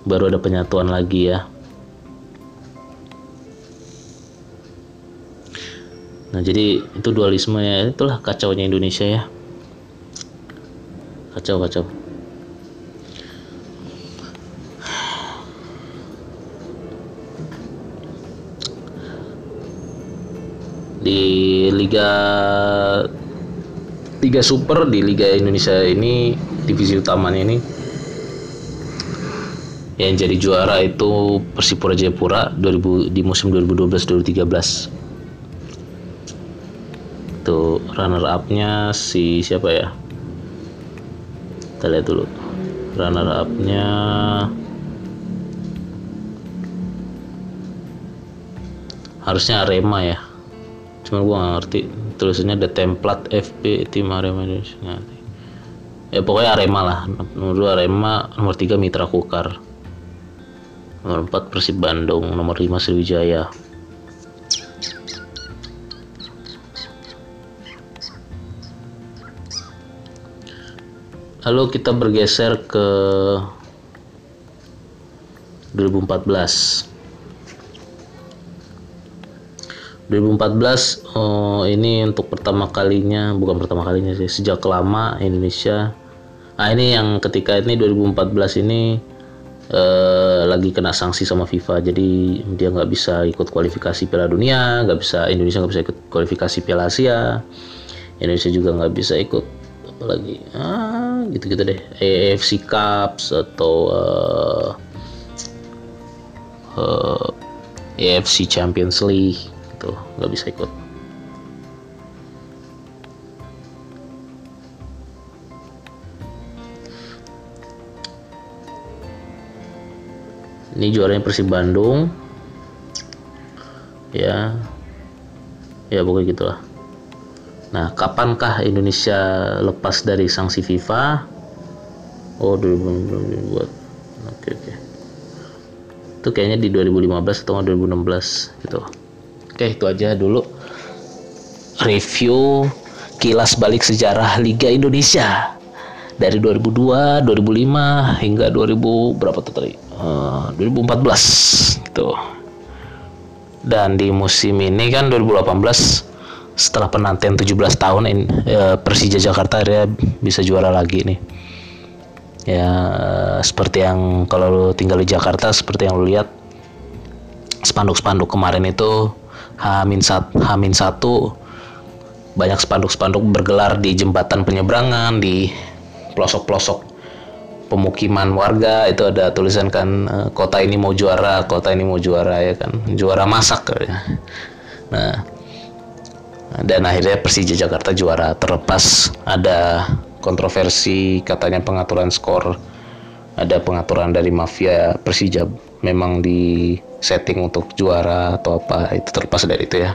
[SPEAKER 1] baru ada penyatuan lagi ya. Nah jadi itu dualisme ya itulah kacaunya Indonesia ya. Kacau kacau. di Liga Liga Super di Liga Indonesia ini divisi utamanya ini. Yang jadi juara itu Persipura Jayapura 2000 di musim 2012-2013 itu runner up-nya si siapa ya? Kita lihat dulu. Runner up-nya harusnya Arema ya cuma gue gak ngerti. Tulisannya ada template FP tim Arema Indonesia ya pokoknya Arema lah. Nomor 2 Arema nomor 3 Mitra Kukar. Nomor 4 Persib Bandung nomor 5 Sriwijaya. Lalu kita bergeser ke 2014 2014 oh, ini untuk pertama kalinya bukan pertama kalinya sih sejak lama Indonesia. Nah ini yang ketika ini 2014 ini eh, lagi kena sanksi sama FIFA. Jadi dia nggak bisa ikut kualifikasi Piala Dunia nggak bisa Indonesia nggak bisa ikut kualifikasi Piala Asia. Indonesia juga nggak bisa ikut apa lagi ah gitu gitu deh AFC Cups atau uh, uh, AFC Champions League itu nggak bisa ikut. Ini juaranya Persib Bandung. Ya. Ya pokoknya gitulah. Nah kapankah Indonesia lepas dari sanksi FIFA? Oh 2020 buat oke oke. Itu kayaknya di 2015 atau 2016 gitu oke itu aja dulu review kilas balik sejarah Liga Indonesia dari 2002, 2005 hingga 2000 berapa tuh tadi? Uh, 2014 gitu. Dan di musim ini kan 2018 setelah penantian 17 tahun in, uh, Persija Jakarta ya bisa juara lagi nih. Ya seperti yang kalau lu tinggal di Jakarta seperti yang lu lihat spanduk-spanduk kemarin itu Hamin sat Hamin satu banyak spanduk-spanduk bergelar di jembatan penyeberangan di pelosok-pelosok pemukiman warga. Itu ada tulisan kan eh, kota ini mau juara, kota ini mau juara ya kan, juara masak ya. Nah, dan akhirnya Persija Jakarta juara. Terlepas ada kontroversi katanya pengaturan skor ada pengaturan dari mafia Persija memang di setting untuk juara atau apa itu terlepas dari itu ya.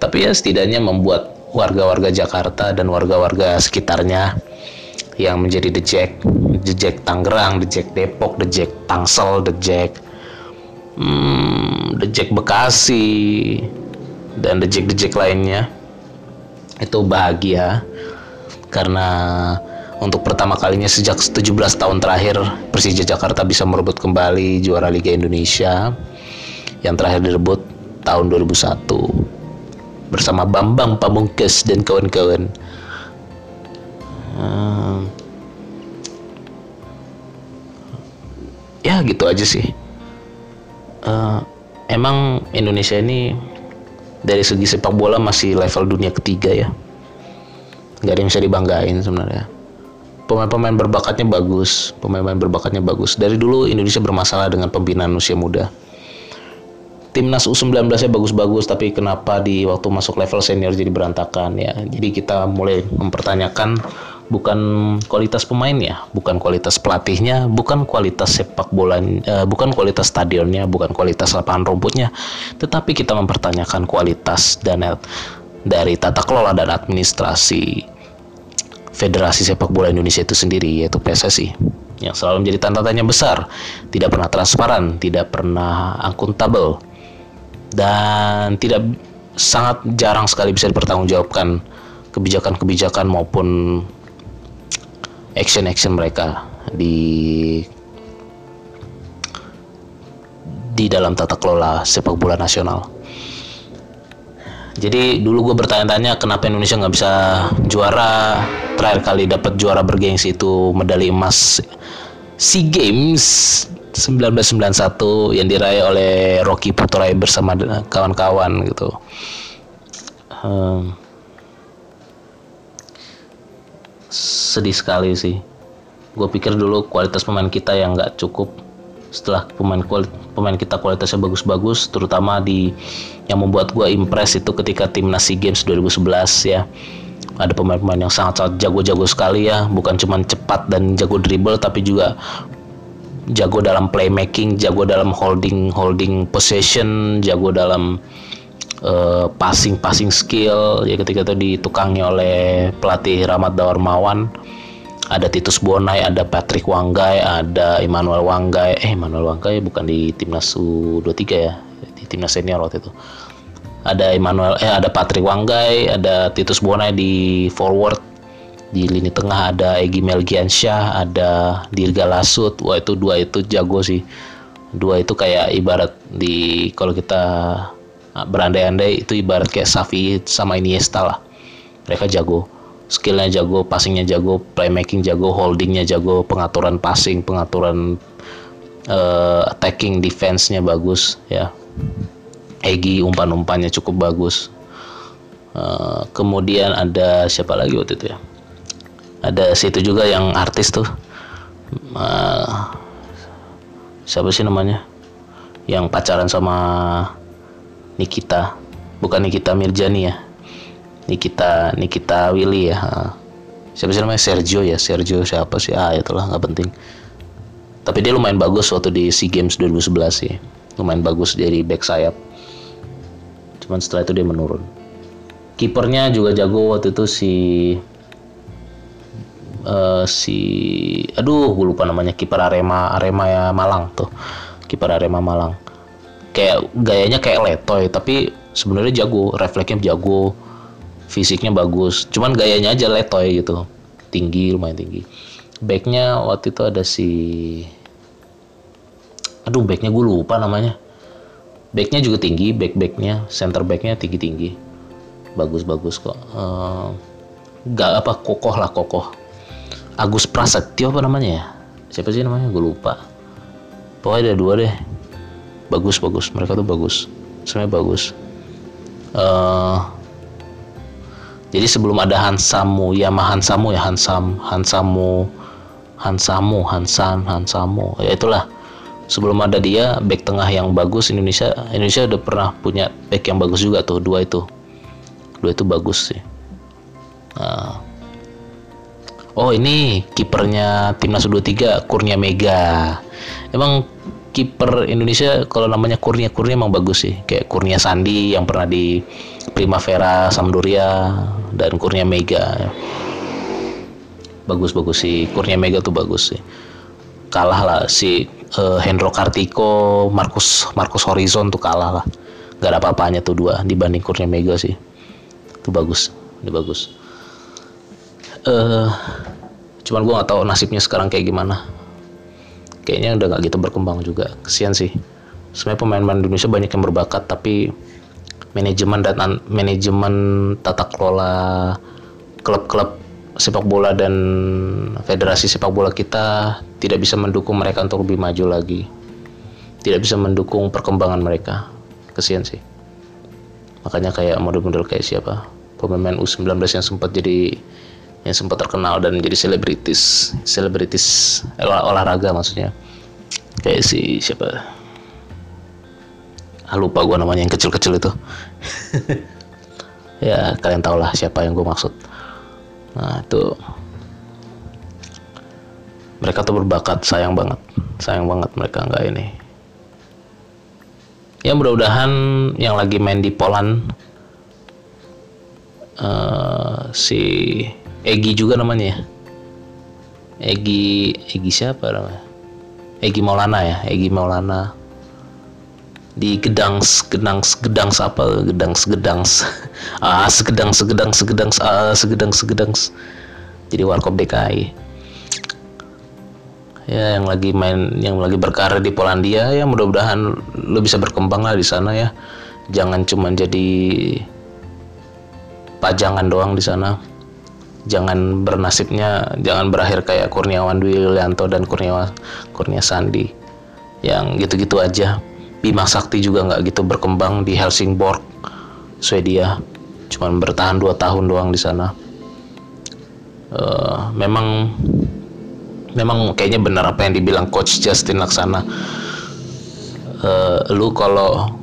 [SPEAKER 1] Tapi ya setidaknya membuat warga-warga Jakarta dan warga-warga sekitarnya yang menjadi The Jack, The Jack Tangerang, The Jack Depok, The Jack Tangsel, The Jack hmm, The Jack Bekasi dan The Jack The Jack lainnya itu bahagia. Karena untuk pertama kalinya sejak 17 tahun terakhir Persija Jakarta bisa merebut kembali juara Liga Indonesia yang terakhir direbut tahun 2001 bersama Bambang Pamungkas dan kawan-kawan. Hmm. ya gitu aja sih. Uh, emang Indonesia ini dari segi sepak bola masih level dunia ketiga ya. Gak ada yang bisa dibanggain sebenarnya. Pemain-pemain berbakatnya bagus, pemain-pemain berbakatnya bagus. Dari dulu Indonesia bermasalah dengan pembinaan usia muda timnas U19 nya bagus-bagus tapi kenapa di waktu masuk level senior jadi berantakan ya? Jadi kita mulai mempertanyakan bukan kualitas pemainnya bukan kualitas pelatihnya bukan kualitas sepak bola uh, bukan kualitas stadionnya bukan kualitas lapangan rumputnya tetapi kita mempertanyakan kualitas dan dari tata kelola dan administrasi Federasi Sepak Bola Indonesia itu sendiri yaitu PSSI yang selalu menjadi tanda tanya besar, tidak pernah transparan, tidak pernah akuntabel, dan tidak sangat jarang sekali bisa dipertanggungjawabkan kebijakan-kebijakan maupun action-action mereka di di dalam tata kelola sepak bola nasional. Jadi dulu gue bertanya-tanya kenapa Indonesia nggak bisa juara. Terakhir kali dapat juara bergengsi itu medali emas SEA Games 1991 yang diraih oleh Rocky Puturai bersama kawan-kawan gitu. Hmm, sedih sekali sih. Gue pikir dulu kualitas pemain kita yang nggak cukup. Setelah pemain pemain kita kualitasnya bagus-bagus, terutama di yang membuat gue impress itu ketika timnas SEA Games 2011 ya ada pemain-pemain yang sangat-sangat jago-jago sekali ya bukan cuma cepat dan jago dribble tapi juga jago dalam playmaking, jago dalam holding holding possession, jago dalam uh, passing passing skill. Ya ketika itu ditukangi oleh pelatih Rahmat Dawarmawan, ada Titus Bonai, ada Patrick Wanggai, ada Emmanuel Wanggai. Eh Emmanuel Wanggai bukan di timnas U23 ya, di timnas senior waktu itu. Ada Emmanuel eh ada Patrick Wanggai, ada Titus Bonai di forward di lini tengah ada Egi Melgiansyah, ada Dirga Lasut. Wah itu dua itu jago sih. Dua itu kayak ibarat di kalau kita ah, berandai-andai itu ibarat kayak Safi sama Iniesta lah. Mereka jago. Skillnya jago, passingnya jago, playmaking jago, holdingnya jago, pengaturan passing, pengaturan uh, attacking defense-nya bagus ya. Egi umpan-umpannya cukup bagus. Uh, kemudian ada siapa lagi waktu itu ya? Ada situ juga yang artis tuh. Uh, siapa sih namanya? Yang pacaran sama Nikita. Bukan Nikita Mirjani ya. Nikita Nikita Willy ya siapa sih namanya? Sergio ya Sergio siapa sih? Ah itulah nggak penting. Tapi dia lumayan bagus waktu di SEA Games 2011 sih. Lumayan bagus dari back sayap. Cuman setelah itu dia menurun. Kipernya juga jago waktu itu si uh, si aduh gue lupa namanya kiper Arema Arema ya Malang tuh. Kiper Arema Malang. Kayak gayanya kayak letoy tapi sebenarnya jago refleksnya jago fisiknya bagus. Cuman gayanya aja letoy gitu. Tinggi lumayan tinggi. Backnya waktu itu ada si aduh backnya gue lupa namanya. Backnya juga tinggi back backnya center backnya tinggi tinggi bagus bagus kok. Uh, gak apa kokoh lah kokoh Agus Prasetyo apa namanya ya? Siapa sih namanya? Gue lupa. Pokoknya ada dua deh. Bagus bagus. Mereka tuh bagus. Semuanya bagus. Uh, jadi sebelum ada Hansamu ya mah Hansamu ya Hansam Hansamu Hansamu Hansan Hansamu. Ya itulah. Sebelum ada dia back tengah yang bagus Indonesia Indonesia udah pernah punya back yang bagus juga tuh dua itu. Dua itu bagus sih. Nah. Oh ini kipernya timnas U23 Kurnia Mega. Emang kiper Indonesia kalau namanya Kurnia Kurnia emang bagus sih. Kayak Kurnia Sandi yang pernah di Primavera Sampdoria dan Kurnia Mega. Bagus-bagus sih. Kurnia Mega tuh bagus sih. Kalah lah si uh, Hendro Kartiko Marcus Marcus Horizon tuh kalah lah. Gak ada apa-apanya tuh dua dibanding Kurnia Mega sih. Itu bagus ini bagus uh, cuman gue nggak tahu nasibnya sekarang kayak gimana. Kayaknya udah nggak gitu berkembang juga. Kesian sih. Sebenarnya pemain-pemain Indonesia banyak yang berbakat tapi manajemen dan manajemen tata kelola klub-klub sepak bola dan federasi sepak bola kita tidak bisa mendukung mereka untuk lebih maju lagi. Tidak bisa mendukung perkembangan mereka. Kesian sih. Makanya kayak model-model kayak siapa? Pemain U19 yang sempat jadi yang sempat terkenal dan jadi selebritis selebritis olah, olahraga maksudnya. Kayak si siapa? Ah, lupa gue namanya yang kecil-kecil itu. Ya kalian tau lah siapa yang gue maksud. Nah itu. Mereka tuh berbakat sayang banget. Sayang banget mereka nggak ini. Ya mudah-mudahan yang lagi main di Poland uh, si Egi juga namanya ya? Egi Egi siapa namanya? Egi Maulana ya? Egi Maulana. Di Gedang Gedang Gedang apa? Gedang Gedang ah segedang segedang segedang ah segedang segedang jadi warkop DKI ya yang lagi main yang lagi berkarir di Polandia ya mudah-mudahan lo bisa berkembang lah di sana ya. Jangan cuma jadi pajangan doang di sana jangan bernasibnya jangan berakhir kayak Kurniawan Dwi Yulianto dan Kurnia Kurnia Sandi. Yang gitu-gitu aja. Bima Sakti juga nggak gitu berkembang di Helsingborg Swedia. Cuman bertahan dua tahun doang di sana. Uh, memang memang kayaknya benar apa yang dibilang coach Justin Laksana. Uh, lu kalau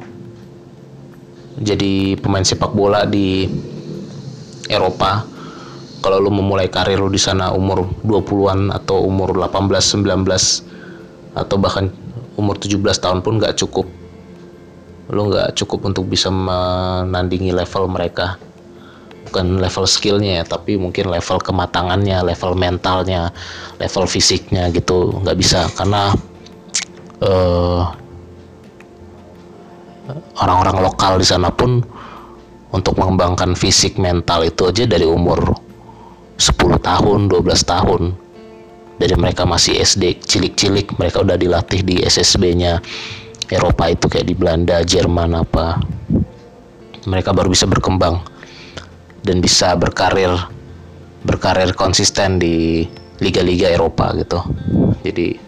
[SPEAKER 1] jadi pemain sepak bola di Eropa kalau lu memulai karir lu di sana umur 20-an atau umur 18, 19 atau bahkan umur 17 tahun pun nggak cukup. Lu nggak cukup untuk bisa menandingi level mereka. Bukan level skillnya ya tapi mungkin level kematangannya level mentalnya level fisiknya gitu. Nggak bisa karena uh, orang-orang lokal di sana pun untuk mengembangkan fisik mental itu aja dari umur 10 tahun, 12 tahun. Dari mereka masih SD, cilik-cilik, mereka udah dilatih di SSB-nya Eropa itu kayak di Belanda, Jerman apa. Mereka baru bisa berkembang dan bisa berkarir berkarir konsisten di liga-liga Eropa gitu. Jadi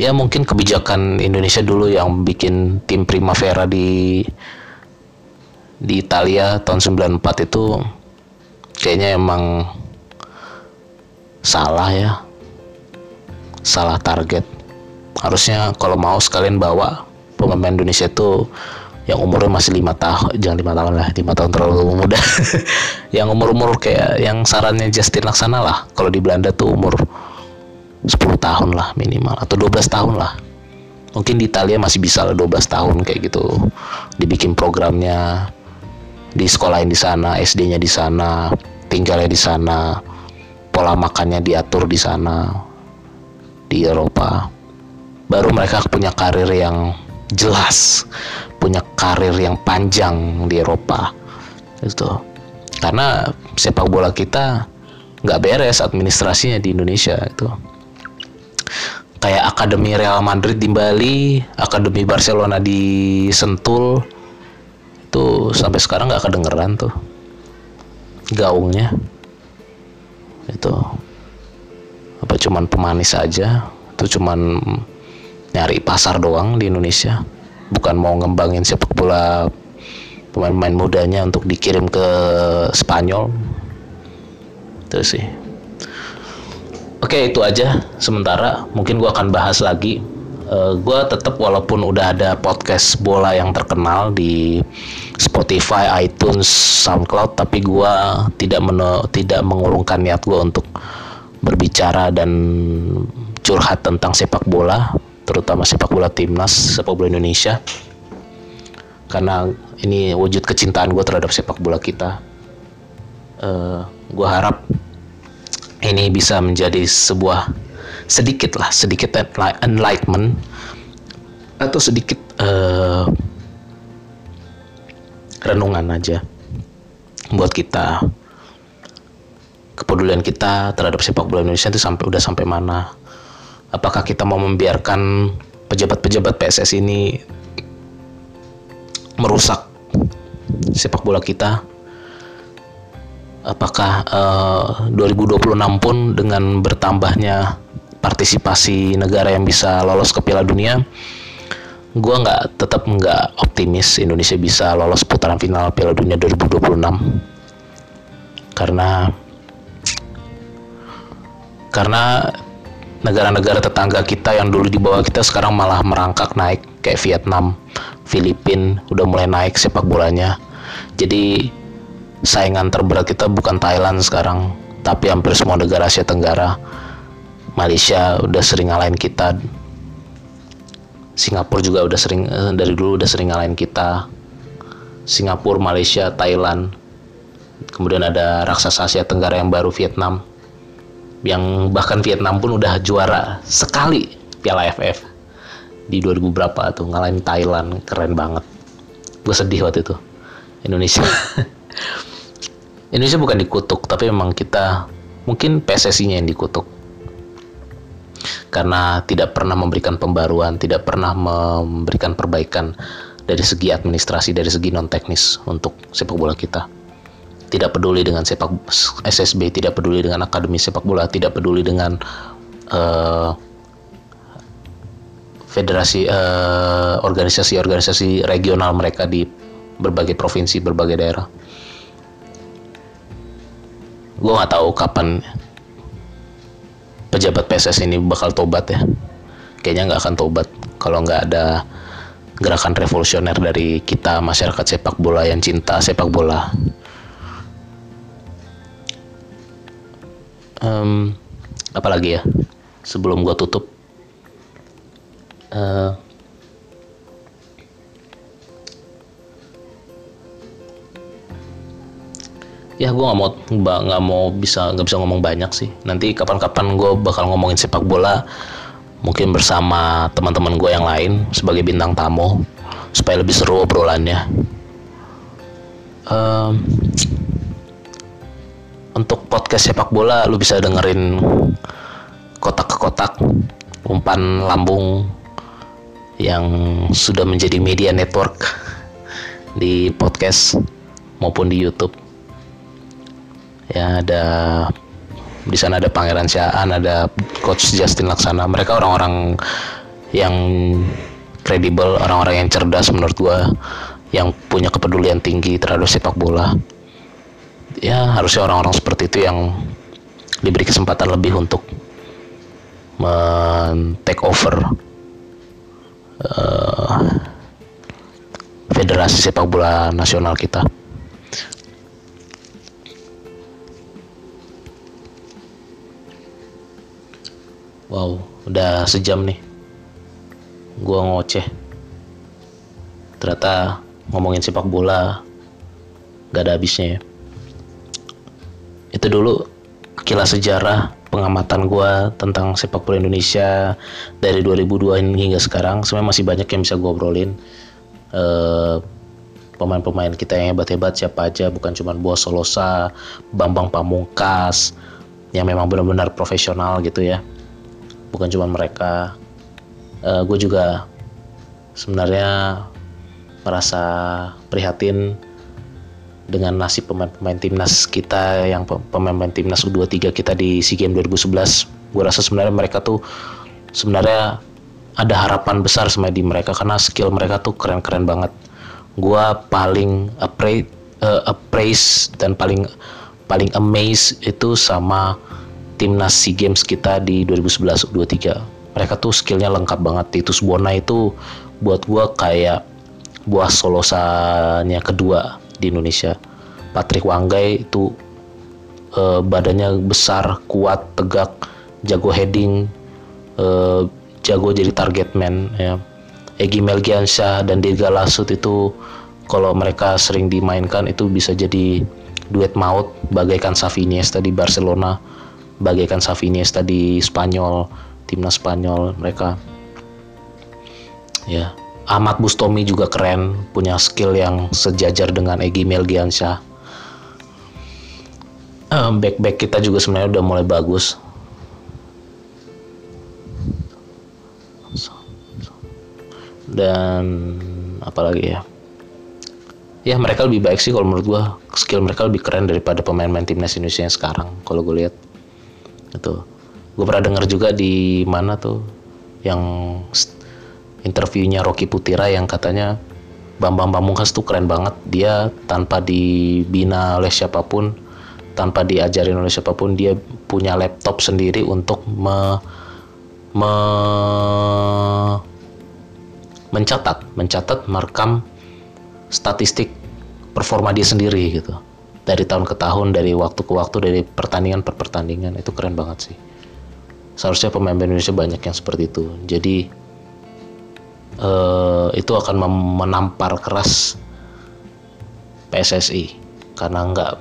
[SPEAKER 1] ya mungkin kebijakan Indonesia dulu yang bikin tim Primavera di di Italia tahun 94 itu kayaknya emang salah ya. Salah target. Harusnya kalau mau sekalian bawa pemain Indonesia itu yang umurnya masih lima tahun jangan lima tahun lah lima tahun terlalu muda. Yang umur umur kayak yang sarannya Justin Laksana lah kalau di Belanda tuh umur 10 tahun lah minimal atau 12 tahun lah. Mungkin di Italia masih bisa lah 12 tahun kayak gitu. Dibikin programnya di sekolahin di sana SD-nya di sana tinggalnya di sana pola makannya diatur di sana di Eropa. Baru mereka punya karir yang jelas punya karir yang panjang di Eropa. Itu karena sepak bola kita nggak beres administrasinya di Indonesia itu kayak akademi Real Madrid di Bali, akademi Barcelona di Sentul, itu sampai sekarang nggak kedengeran tuh gaungnya. Itu apa cuman pemanis aja. Itu cuman nyari pasar doang di Indonesia. Bukan mau ngembangin sepak bola pemain-pemain mudanya untuk dikirim ke Spanyol. Itu sih. Oke itu aja. Sementara mungkin gue akan bahas lagi uh, gue tetap walaupun udah ada podcast bola yang terkenal di Spotify, iTunes, SoundCloud tapi gue tidak meno, tidak mengurungkan niat gue untuk berbicara dan curhat tentang sepak bola terutama sepak bola timnas sepak bola Indonesia. Karena ini wujud kecintaan gue terhadap sepak bola kita. Uh, gue harap ini bisa menjadi sebuah sedikit lah sedikit enlightenment atau sedikit uh, renungan aja buat kita. Kepedulian kita terhadap sepak bola Indonesia itu sampai udah sampai mana? Apakah kita mau membiarkan pejabat-pejabat PSS ini merusak sepak bola kita? Apakah uh, 2026 pun dengan bertambahnya partisipasi negara yang bisa lolos ke Piala Dunia gue nggak tetap nggak optimis Indonesia bisa lolos putaran final Piala Dunia 2026 karena karena negara-negara tetangga kita yang dulu di bawah kita sekarang malah merangkak naik kayak Vietnam, Filipina udah mulai naik sepak bolanya. Jadi saingan terberat kita bukan Thailand sekarang, tapi hampir semua negara Asia Tenggara. Malaysia udah sering ngalahin kita. Singapura juga udah sering eh, dari dulu udah sering ngalahin kita. Singapura, Malaysia, Thailand. Kemudian ada raksasa Asia Tenggara yang baru Vietnam. Yang bahkan Vietnam pun udah juara sekali Piala AFF di 2000 berapa tuh ngalahin Thailand keren banget gue sedih waktu itu Indonesia Indonesia bukan dikutuk tapi memang kita mungkin PSSI-nya yang dikutuk karena tidak pernah memberikan pembaruan, tidak pernah memberikan perbaikan dari segi administrasi, dari segi non teknis untuk sepak bola kita. Tidak peduli dengan sepak SSB, tidak peduli dengan akademi sepak bola, tidak peduli dengan uh, federasi uh, organisasi-organisasi regional mereka di berbagai provinsi, berbagai daerah gue nggak tahu kapan pejabat PSS ini bakal tobat ya. Kayaknya nggak akan tobat kalau nggak ada gerakan revolusioner dari kita masyarakat sepak bola yang cinta sepak bola. Um, apalagi ya? Sebelum gue tutup uh, ya gue nggak mau nggak mau bisa nggak bisa ngomong banyak sih. Nanti kapan-kapan gue bakal ngomongin sepak bola mungkin bersama teman-teman gue yang lain sebagai bintang tamu supaya lebih seru obrolannya. Um, untuk podcast sepak bola lu bisa dengerin kotak ke kotak umpan lambung yang sudah menjadi media network di podcast maupun di YouTube ya ada di sana ada Pangeran Syaan, ada Coach Justin Laksana. Mereka orang-orang yang kredibel, orang-orang yang cerdas menurut gua, yang punya kepedulian tinggi terhadap sepak bola. Ya harusnya orang-orang seperti itu yang diberi kesempatan lebih untuk men take over uh, Federasi Sepak Bola Nasional kita. Wow, udah sejam nih. Gua ngoceh. Ternyata ngomongin sepak bola gak ada habisnya ya. Itu dulu kilas sejarah pengamatan gua tentang sepak bola Indonesia dari 2002 hingga sekarang. Sebenarnya masih banyak yang bisa gue obrolin. Uh, pemain-pemain kita yang hebat-hebat siapa aja bukan cuma Buah Solosa, Bambang Pamungkas yang memang benar-benar profesional gitu ya bukan cuma mereka. Uh, eh, gue juga sebenarnya merasa prihatin dengan nasib pemain-pemain timnas kita yang pemain-pemain timnas U23 kita di SEA Games 2011 gue rasa sebenarnya mereka tuh sebenarnya ada harapan besar sama di mereka karena skill mereka tuh keren-keren banget. Gue paling appraise, uh, appraise dan paling paling amazed itu sama timnas SEA Games kita di 2011 23 mereka tuh skillnya lengkap banget. Titus Bona itu buat gue kayak buah solosanya kedua di Indonesia. Patrick Wanggai itu uh, badannya besar kuat tegak jago heading uh, jago jadi target man ya. Egi Melgiansyah dan Dirga Lasut itu kalau mereka sering dimainkan itu bisa jadi duet maut bagaikan Xavi Iniesta di Barcelona bagaikan Xavi Iniesta di Spanyol timnas Spanyol mereka. Ya Ahmad Bustomi juga keren punya skill yang sejajar dengan Egi Melgiansyah. Uh, back back kita juga sebenarnya udah mulai bagus. Dan apalagi ya? Ya mereka lebih baik sih kalau menurut gua. Skill mereka lebih keren daripada pemain-pemain timnas Indonesia yang sekarang kalau gue lihat itu. Gue pernah dengar juga di mana tuh yang interviewnya Rocky Putira yang katanya Bambang Pamungkas tuh keren banget. Dia tanpa dibina oleh siapa pun tanpa diajarin oleh siapa pun dia punya laptop sendiri untuk me, me, mencatat mencatat merekam statistik performa dia sendiri gitu dari tahun ke tahun dari waktu ke waktu dari pertandingan per pertandingan itu keren banget sih. Seharusnya pemain Indonesia banyak yang seperti itu. Jadi uh, itu akan menampar keras PSSI karena nggak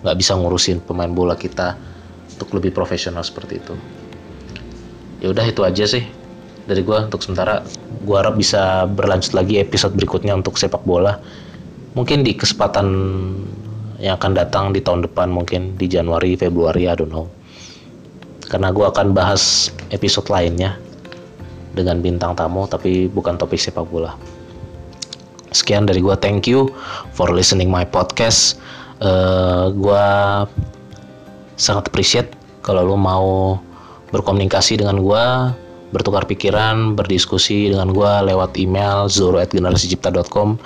[SPEAKER 1] nggak bisa ngurusin pemain bola kita untuk lebih profesional seperti itu. Ya udah itu aja sih dari gue untuk sementara. Gue harap bisa berlanjut lagi episode berikutnya untuk sepak bola. Mungkin di kesempatan yang akan datang di tahun depan mungkin di Januari Februari I don't know. Karena gue akan bahas episode lainnya dengan bintang tamu tapi bukan topik sepak bola. Sekian dari gue thank you for listening my podcast. Uh, eh, gue sangat appreciate kalau lo mau berkomunikasi dengan gue bertukar pikiran berdiskusi dengan gue lewat email zoro@generasicipta.com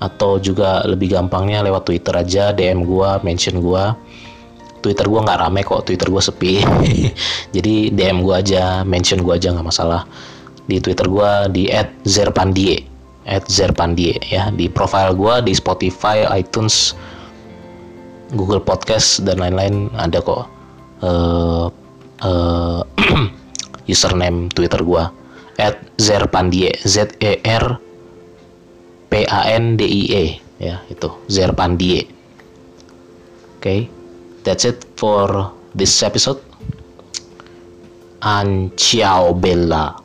[SPEAKER 1] atau juga lebih gampangnya lewat Twitter aja DM gua mention gua. Twitter gua nggak rame kok Twitter gua sepi. Jadi DM gua aja mention gua aja nggak masalah. Di Twitter gua di @zerpandie @zerpandie ya. Di profile gua di Spotify iTunes Google Podcast dan lain-lain ada kok. Uh, uh, username Twitter gua @zerpandie Z E R P A N D I E ya itu Zerpandie. Oke, okay, that's it for this episode. And ciao bella.